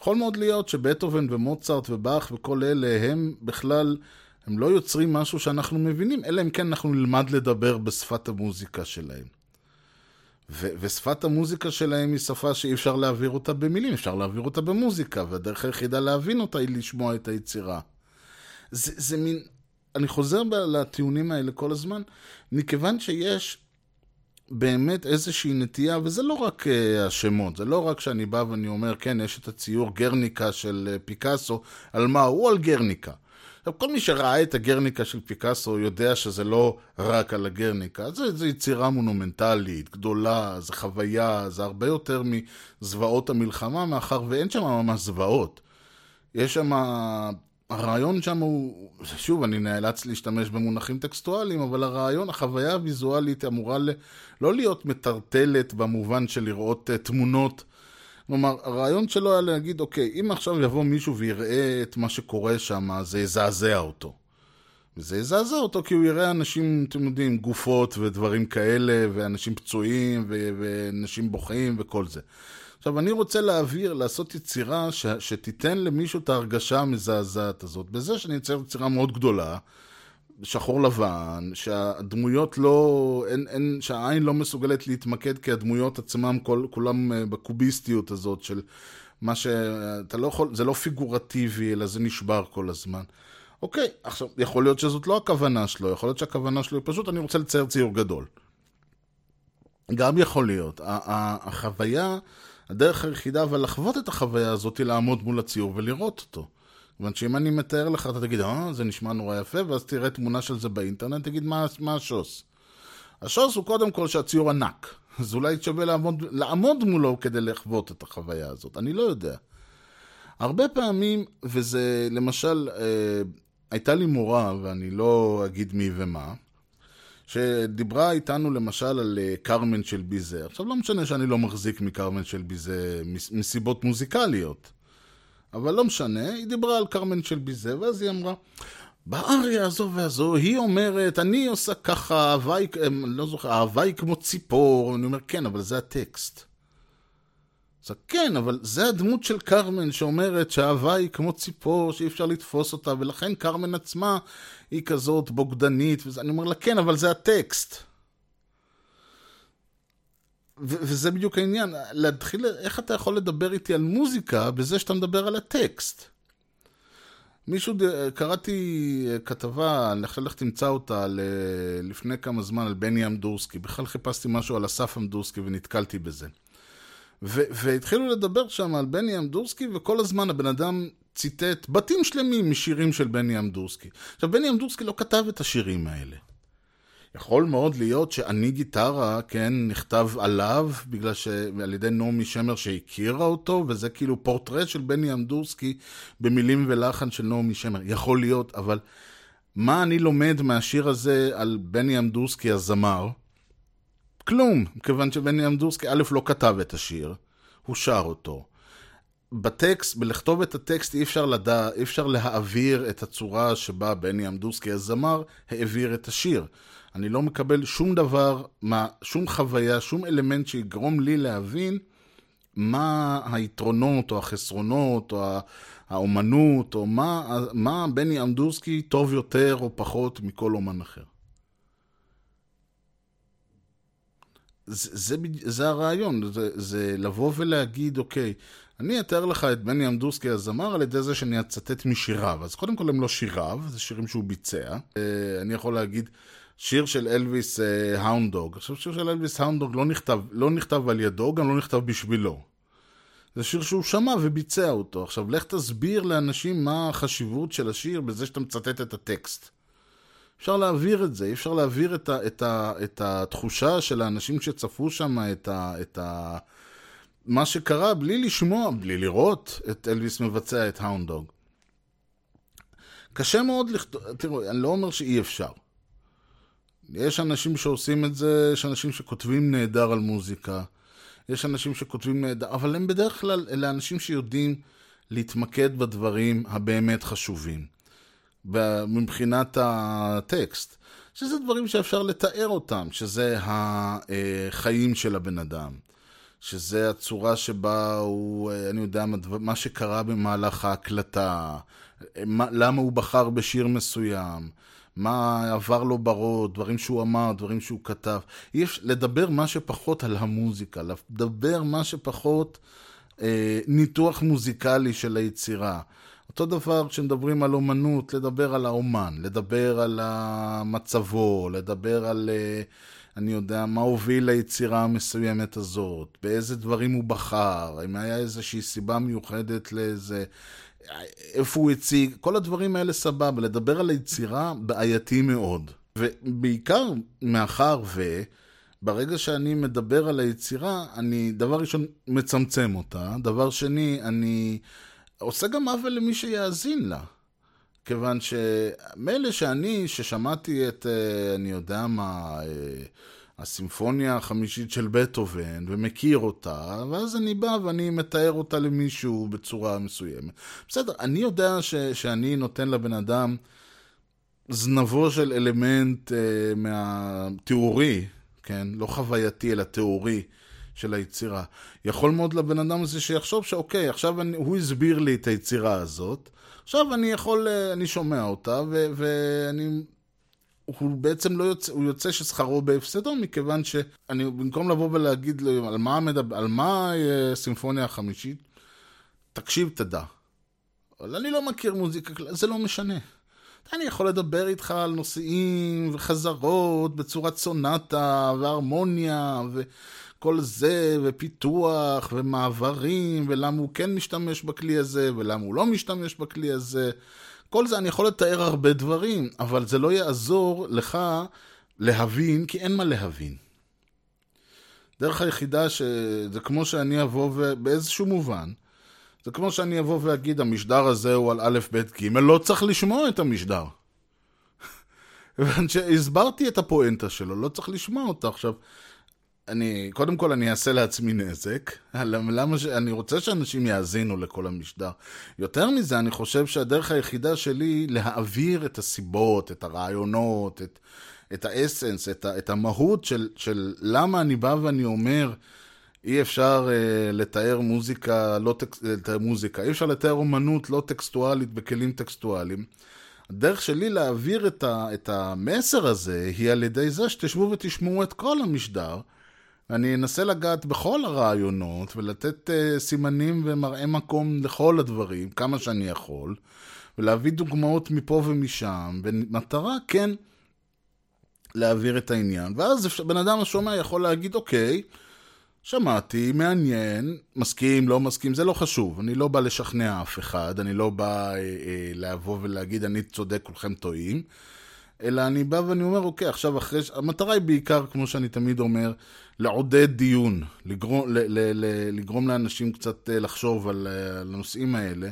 יכול מאוד להיות שבטהובן ומוצרט ובאך וכל אלה הם בכלל, הם לא יוצרים משהו שאנחנו מבינים, אלא אם כן אנחנו נלמד לדבר בשפת המוזיקה שלהם. ו- ושפת המוזיקה שלהם היא שפה שאי אפשר להעביר אותה במילים, אפשר להעביר אותה במוזיקה, והדרך היחידה להבין אותה היא לשמוע את היצירה. זה, זה מין... אני חוזר לטיעונים האלה כל הזמן, מכיוון שיש באמת איזושהי נטייה, וזה לא רק uh, השמות, זה לא רק שאני בא ואני אומר, כן, יש את הציור גרניקה של uh, פיקאסו, על מה הוא? על גרניקה. עכשיו, כל מי שראה את הגרניקה של פיקאסו יודע שזה לא רק על הגרניקה, זה, יצירה מונומנטלית, גדולה, זה חוויה, זה הרבה יותר מזוועות המלחמה, מאחר ואין שם ממש זוועות. יש שם הרעיון שם הוא, שוב, אני נאלץ להשתמש במונחים טקסטואליים, אבל הרעיון, החוויה הוויזואלית אמורה ל, לא להיות מטרטלת במובן של לראות uh, תמונות. כלומר, הרעיון שלו היה להגיד, אוקיי, אם עכשיו יבוא מישהו ויראה את מה שקורה שם, זה יזעזע אותו. וזה יזעזע אותו כי הוא יראה אנשים, אתם יודעים, גופות ודברים כאלה, ואנשים פצועים, ואנשים בוכים וכל זה. עכשיו, אני רוצה להעביר, לעשות יצירה ש, שתיתן למישהו את ההרגשה המזעזעת הזאת, בזה שאני אצייר יצירה מאוד גדולה, שחור לבן, שהדמויות לא, אין, אין, שהעין לא מסוגלת להתמקד כי הדמויות עצמם כל, כולם אה, בקוביסטיות הזאת של מה שאתה לא יכול, זה לא פיגורטיבי, אלא זה נשבר כל הזמן. אוקיי, עכשיו, יכול להיות שזאת לא הכוונה שלו, יכול להיות שהכוונה שלו היא פשוט, אני רוצה לצייר ציור גדול. גם יכול להיות. החוויה... הדרך היחידה אבל לחוות את החוויה הזאת היא לעמוד מול הציור ולראות אותו. כיוון שאם אני מתאר לך, אתה תגיד, אה, זה נשמע נורא יפה, ואז תראה תמונה של זה באינטרנט, תגיד, מה, מה השוס? השוס הוא קודם כל שהציור ענק. אז אולי שווה לעמוד, לעמוד מולו כדי לחוות את החוויה הזאת, אני לא יודע. הרבה פעמים, וזה למשל, אה, הייתה לי מורה, ואני לא אגיד מי ומה, שדיברה איתנו למשל על אה, קרמן של ביזה. עכשיו, לא משנה שאני לא מחזיק מקרמן של ביזה מסיבות מוזיקליות, אבל לא משנה, היא דיברה על קרמן של ביזה, ואז היא אמרה, באריה הזו והזו, היא אומרת, אני עושה ככה, אהבה היא, אה, לא זוכר, אהבה היא כמו ציפור, אני אומר, כן, אבל זה הטקסט. אז כן, אבל זה הדמות של קרמן שאומרת שהאהבה היא כמו ציפור שאי אפשר לתפוס אותה, ולכן קרמן עצמה היא כזאת בוגדנית, ואני אומר לה, כן, אבל זה הטקסט. ו- וזה בדיוק העניין, להתחיל, איך אתה יכול לדבר איתי על מוזיקה בזה שאתה מדבר על הטקסט? מישהו, קראתי כתבה, אני חושב לך תמצא אותה לפני כמה זמן על בני אמדורסקי, בכלל חיפשתי משהו על אסף אמדורסקי ונתקלתי בזה. והתחילו לדבר שם על בני אמדורסקי, וכל הזמן הבן אדם ציטט בתים שלמים משירים של בני אמדורסקי. עכשיו, בני אמדורסקי לא כתב את השירים האלה. יכול מאוד להיות שאני גיטרה, כן, נכתב עליו, בגלל ש... על ידי נעמי שמר שהכירה אותו, וזה כאילו פורטרט של בני אמדורסקי במילים ולחן של נעמי שמר. יכול להיות, אבל מה אני לומד מהשיר הזה על בני אמדורסקי הזמר? כלום, כיוון שבני אמדורסקי א' לא כתב את השיר, הוא שר אותו. בטקסט, בלכתוב את הטקסט אי אפשר לדע, אי אפשר להעביר את הצורה שבה בני אמדורסקי הזמר העביר את השיר. אני לא מקבל שום דבר, מה, שום חוויה, שום אלמנט שיגרום לי להבין מה היתרונות או החסרונות או האומנות, או מה, מה בני אמדורסקי טוב יותר או פחות מכל אומן אחר. זה, זה, זה הרעיון, זה, זה לבוא ולהגיד, אוקיי, אני אתאר לך את בני אמדורסקי הזמר על ידי זה שאני אצטט משיריו. אז קודם כל הם לא שיריו, זה שירים שהוא ביצע. אה, אני יכול להגיד, שיר של אלוויס האונדוג. עכשיו, שיר של אלוויס האונדוג לא נכתב, לא נכתב על ידו, גם לא נכתב בשבילו. זה שיר שהוא שמע וביצע אותו. עכשיו, לך תסביר לאנשים מה החשיבות של השיר בזה שאתה מצטט את הטקסט. אפשר להעביר את זה, אי אפשר להעביר את, ה, את, ה, את התחושה של האנשים שצפו שם, את, ה, את ה, מה שקרה, בלי לשמוע, בלי לראות את אלוויס מבצע את האונדוג. קשה מאוד לכתוב, תראו, אני לא אומר שאי אפשר. יש אנשים שעושים את זה, יש אנשים שכותבים נהדר על מוזיקה, יש אנשים שכותבים נהדר, אבל הם בדרך כלל, אלה אנשים שיודעים להתמקד בדברים הבאמת חשובים, מבחינת הטקסט, שזה דברים שאפשר לתאר אותם, שזה החיים של הבן אדם. שזה הצורה שבה הוא, אני יודע, מה שקרה במהלך ההקלטה, למה הוא בחר בשיר מסוים, מה עבר לו בראש, דברים שהוא אמר, דברים שהוא כתב. אי אפשר לדבר מה שפחות על המוזיקה, לדבר מה שפחות אה, ניתוח מוזיקלי של היצירה. אותו דבר כשמדברים על אומנות, לדבר על האומן, לדבר על מצבו, לדבר על, אה, אני יודע, מה הוביל ליצירה המסוימת הזאת, באיזה דברים הוא בחר, אם היה איזושהי סיבה מיוחדת לאיזה... איפה הוא הציג, כל הדברים האלה סבבה, לדבר על היצירה בעייתי מאוד. ובעיקר מאחר ו... ברגע שאני מדבר על היצירה, אני דבר ראשון מצמצם אותה, דבר שני, אני עושה גם עוול למי שיאזין לה. כיוון שמילא שאני, ששמעתי את, אה, אני יודע מה, אה, הסימפוניה החמישית של בטהובן, ומכיר אותה, ואז אני בא ואני מתאר אותה למישהו בצורה מסוימת. בסדר, אני יודע ש, שאני נותן לבן אדם זנבו של אלמנט אה, מהתיאורי, כן? לא חווייתי, אלא תיאורי. של היצירה. יכול מאוד לבן אדם הזה שיחשוב שאוקיי, עכשיו אני, הוא הסביר לי את היצירה הזאת, עכשיו אני יכול, אה, אני שומע אותה, ו, ואני הוא בעצם לא יוצא, הוא יוצא ששכרו בהפסדו, מכיוון שאני, במקום לבוא ולהגיד לו על מה, מדבר, על מה אה, סימפוניה החמישית, תקשיב, תדע. אבל אני לא מכיר מוזיקה, זה לא משנה. אני יכול לדבר איתך על נושאים וחזרות בצורת סונטה והרמוניה וכל זה ופיתוח ומעברים ולמה הוא כן משתמש בכלי הזה ולמה הוא לא משתמש בכלי הזה. כל זה אני יכול לתאר הרבה דברים, אבל זה לא יעזור לך להבין, כי אין מה להבין. דרך היחידה שזה כמו שאני אבוא ובאיזשהו מובן, זה כמו שאני אבוא ואגיד המשדר הזה הוא על א', ב', ג', לא צריך לשמוע את המשדר. הסברתי את הפואנטה שלו, לא צריך לשמוע אותה. עכשיו, אני, קודם כל אני אעשה לעצמי נזק, למה ש... אני רוצה שאנשים יאזינו לכל המשדר. יותר מזה, אני חושב שהדרך היחידה שלי להעביר את הסיבות, את הרעיונות, את, את האסנס, את, את המהות של, של למה אני בא ואני אומר, אי אפשר uh, לתאר מוזיקה, לא טקס... לתאר מוזיקה, אי אפשר לתאר אומנות לא טקסטואלית בכלים טקסטואליים. הדרך שלי להעביר את, ה, את המסר הזה היא על ידי זה שתשבו ותשמעו את כל המשדר. אני אנסה לגעת בכל הרעיונות ולתת uh, סימנים ומראה מקום לכל הדברים, כמה שאני יכול, ולהביא דוגמאות מפה ומשם, במטרה כן להעביר את העניין. ואז בן אדם השומע יכול להגיד, אוקיי, שמעתי, מעניין, מסכים, לא מסכים, זה לא חשוב. אני לא בא לשכנע אף אחד, אני לא בא אה, אה, לבוא ולהגיד אני צודק, כולכם טועים. אלא אני בא ואני אומר, אוקיי, עכשיו אחרי... המטרה היא בעיקר, כמו שאני תמיד אומר, לעודד דיון, לגרום, ל, ל, ל, לגרום לאנשים קצת אה, לחשוב על, אה, על הנושאים האלה.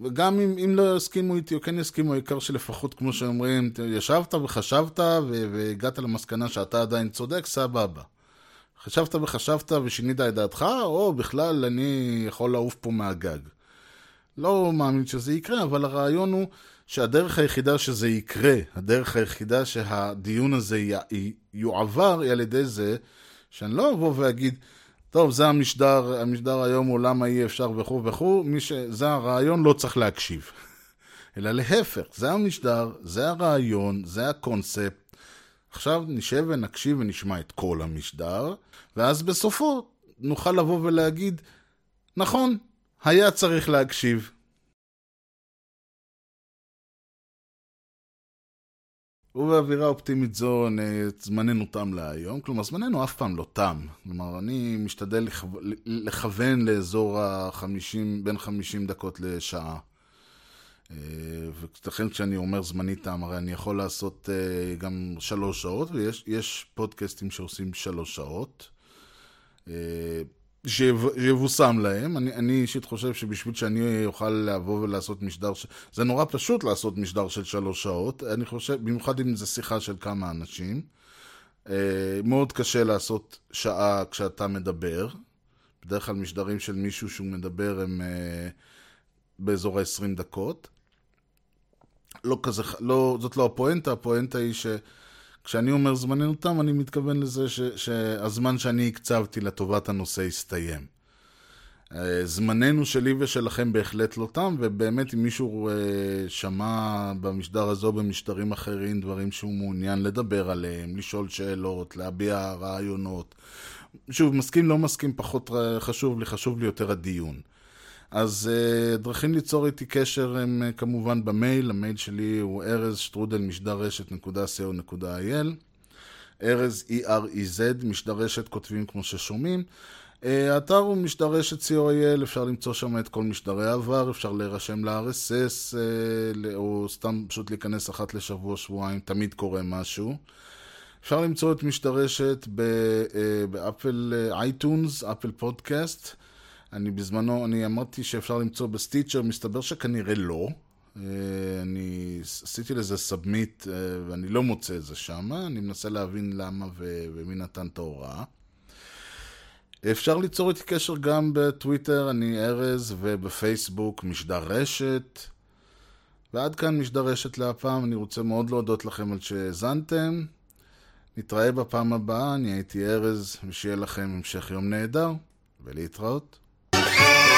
וגם אם, אם לא יסכימו איתי או כן יסכימו, העיקר שלפחות, כמו שאומרים, ישבת וחשבת והגעת למסקנה שאתה עדיין צודק, סבבה. חשבת וחשבת ושינית את דעתך, או בכלל אני יכול לעוף פה מהגג. לא מאמין שזה יקרה, אבל הרעיון הוא שהדרך היחידה שזה יקרה, הדרך היחידה שהדיון הזה י- יועבר, היא על ידי זה שאני לא אבוא ואגיד, טוב, זה המשדר, המשדר היום הוא למה אי אפשר וכו' וכו', ש... זה הרעיון, לא צריך להקשיב. אלא להפך, זה המשדר, זה הרעיון, זה הקונספט. עכשיו נשב ונקשיב ונשמע את כל המשדר, ואז בסופו נוכל לבוא ולהגיד, נכון, היה צריך להקשיב. ובאווירה אופטימית זו זמננו תם להיום, כלומר זמננו אף פעם לא תם. כלומר, אני משתדל לכו- לכוון לאזור ה-50, בין 50 דקות לשעה. אה, ולכן כשאני אומר זמני תם, הרי אני יכול לעשות אה, גם שלוש שעות, ויש יש פודקאסטים שעושים שלוש שעות. אה, שיב- שיבושם להם. אני, אני אישית חושב שבשביל שאני אוכל לבוא ולעשות משדר, ש... זה נורא פשוט לעשות משדר של שלוש שעות, אני חושב, במיוחד אם זה שיחה של כמה אנשים. מאוד קשה לעשות שעה כשאתה מדבר. בדרך כלל משדרים של מישהו שהוא מדבר הם באזור ה-20 דקות. לא כזה, לא, זאת לא הפואנטה, הפואנטה היא שכשאני אומר זמננו תם, אני מתכוון לזה ש, שהזמן שאני הקצבתי לטובת הנושא הסתיים. אה, זמננו שלי ושלכם בהחלט לא תם, ובאמת אם מישהו אה, שמע במשדר הזה או במשדרים אחרים דברים שהוא מעוניין לדבר עליהם, לשאול שאלות, להביע רעיונות, שוב, מסכים, לא מסכים, פחות חשוב לי, חשוב לי יותר הדיון. אז uh, דרכים ליצור איתי קשר הם uh, כמובן במייל, המייל שלי הוא ארז שטרודל משדר רשת נקודה co.il ארז E-R-E-Z, משדר רשת כותבים כמו ששומעים. Uh, האתר הוא משדר רשת co.il, אפשר למצוא שם את כל משדרי העבר, אפשר להירשם ל-RSS, או סתם פשוט להיכנס אחת לשבוע, שבועיים, תמיד קורה משהו. אפשר למצוא את משדר רשת ב Apple iTunes, Apple Podcast. אני בזמנו, אני אמרתי שאפשר למצוא ב Stitcher, מסתבר שכנראה לא. אה, אני עשיתי לזה submit ואני לא מוצא את זה שם, אני מנסה להבין למה ו- ומי נתן את ההוראה. אפשר ליצור איתי קשר גם בטוויטר, אני ארז, ובפייסבוק משדר רשת. ועד כאן משדר רשת להפעם, אני רוצה מאוד להודות לכם על שהאזנתם. נתראה בפעם הבאה, אני הייתי ארז, ושיהיה לכם המשך יום נהדר, ולהתראות. Yeah.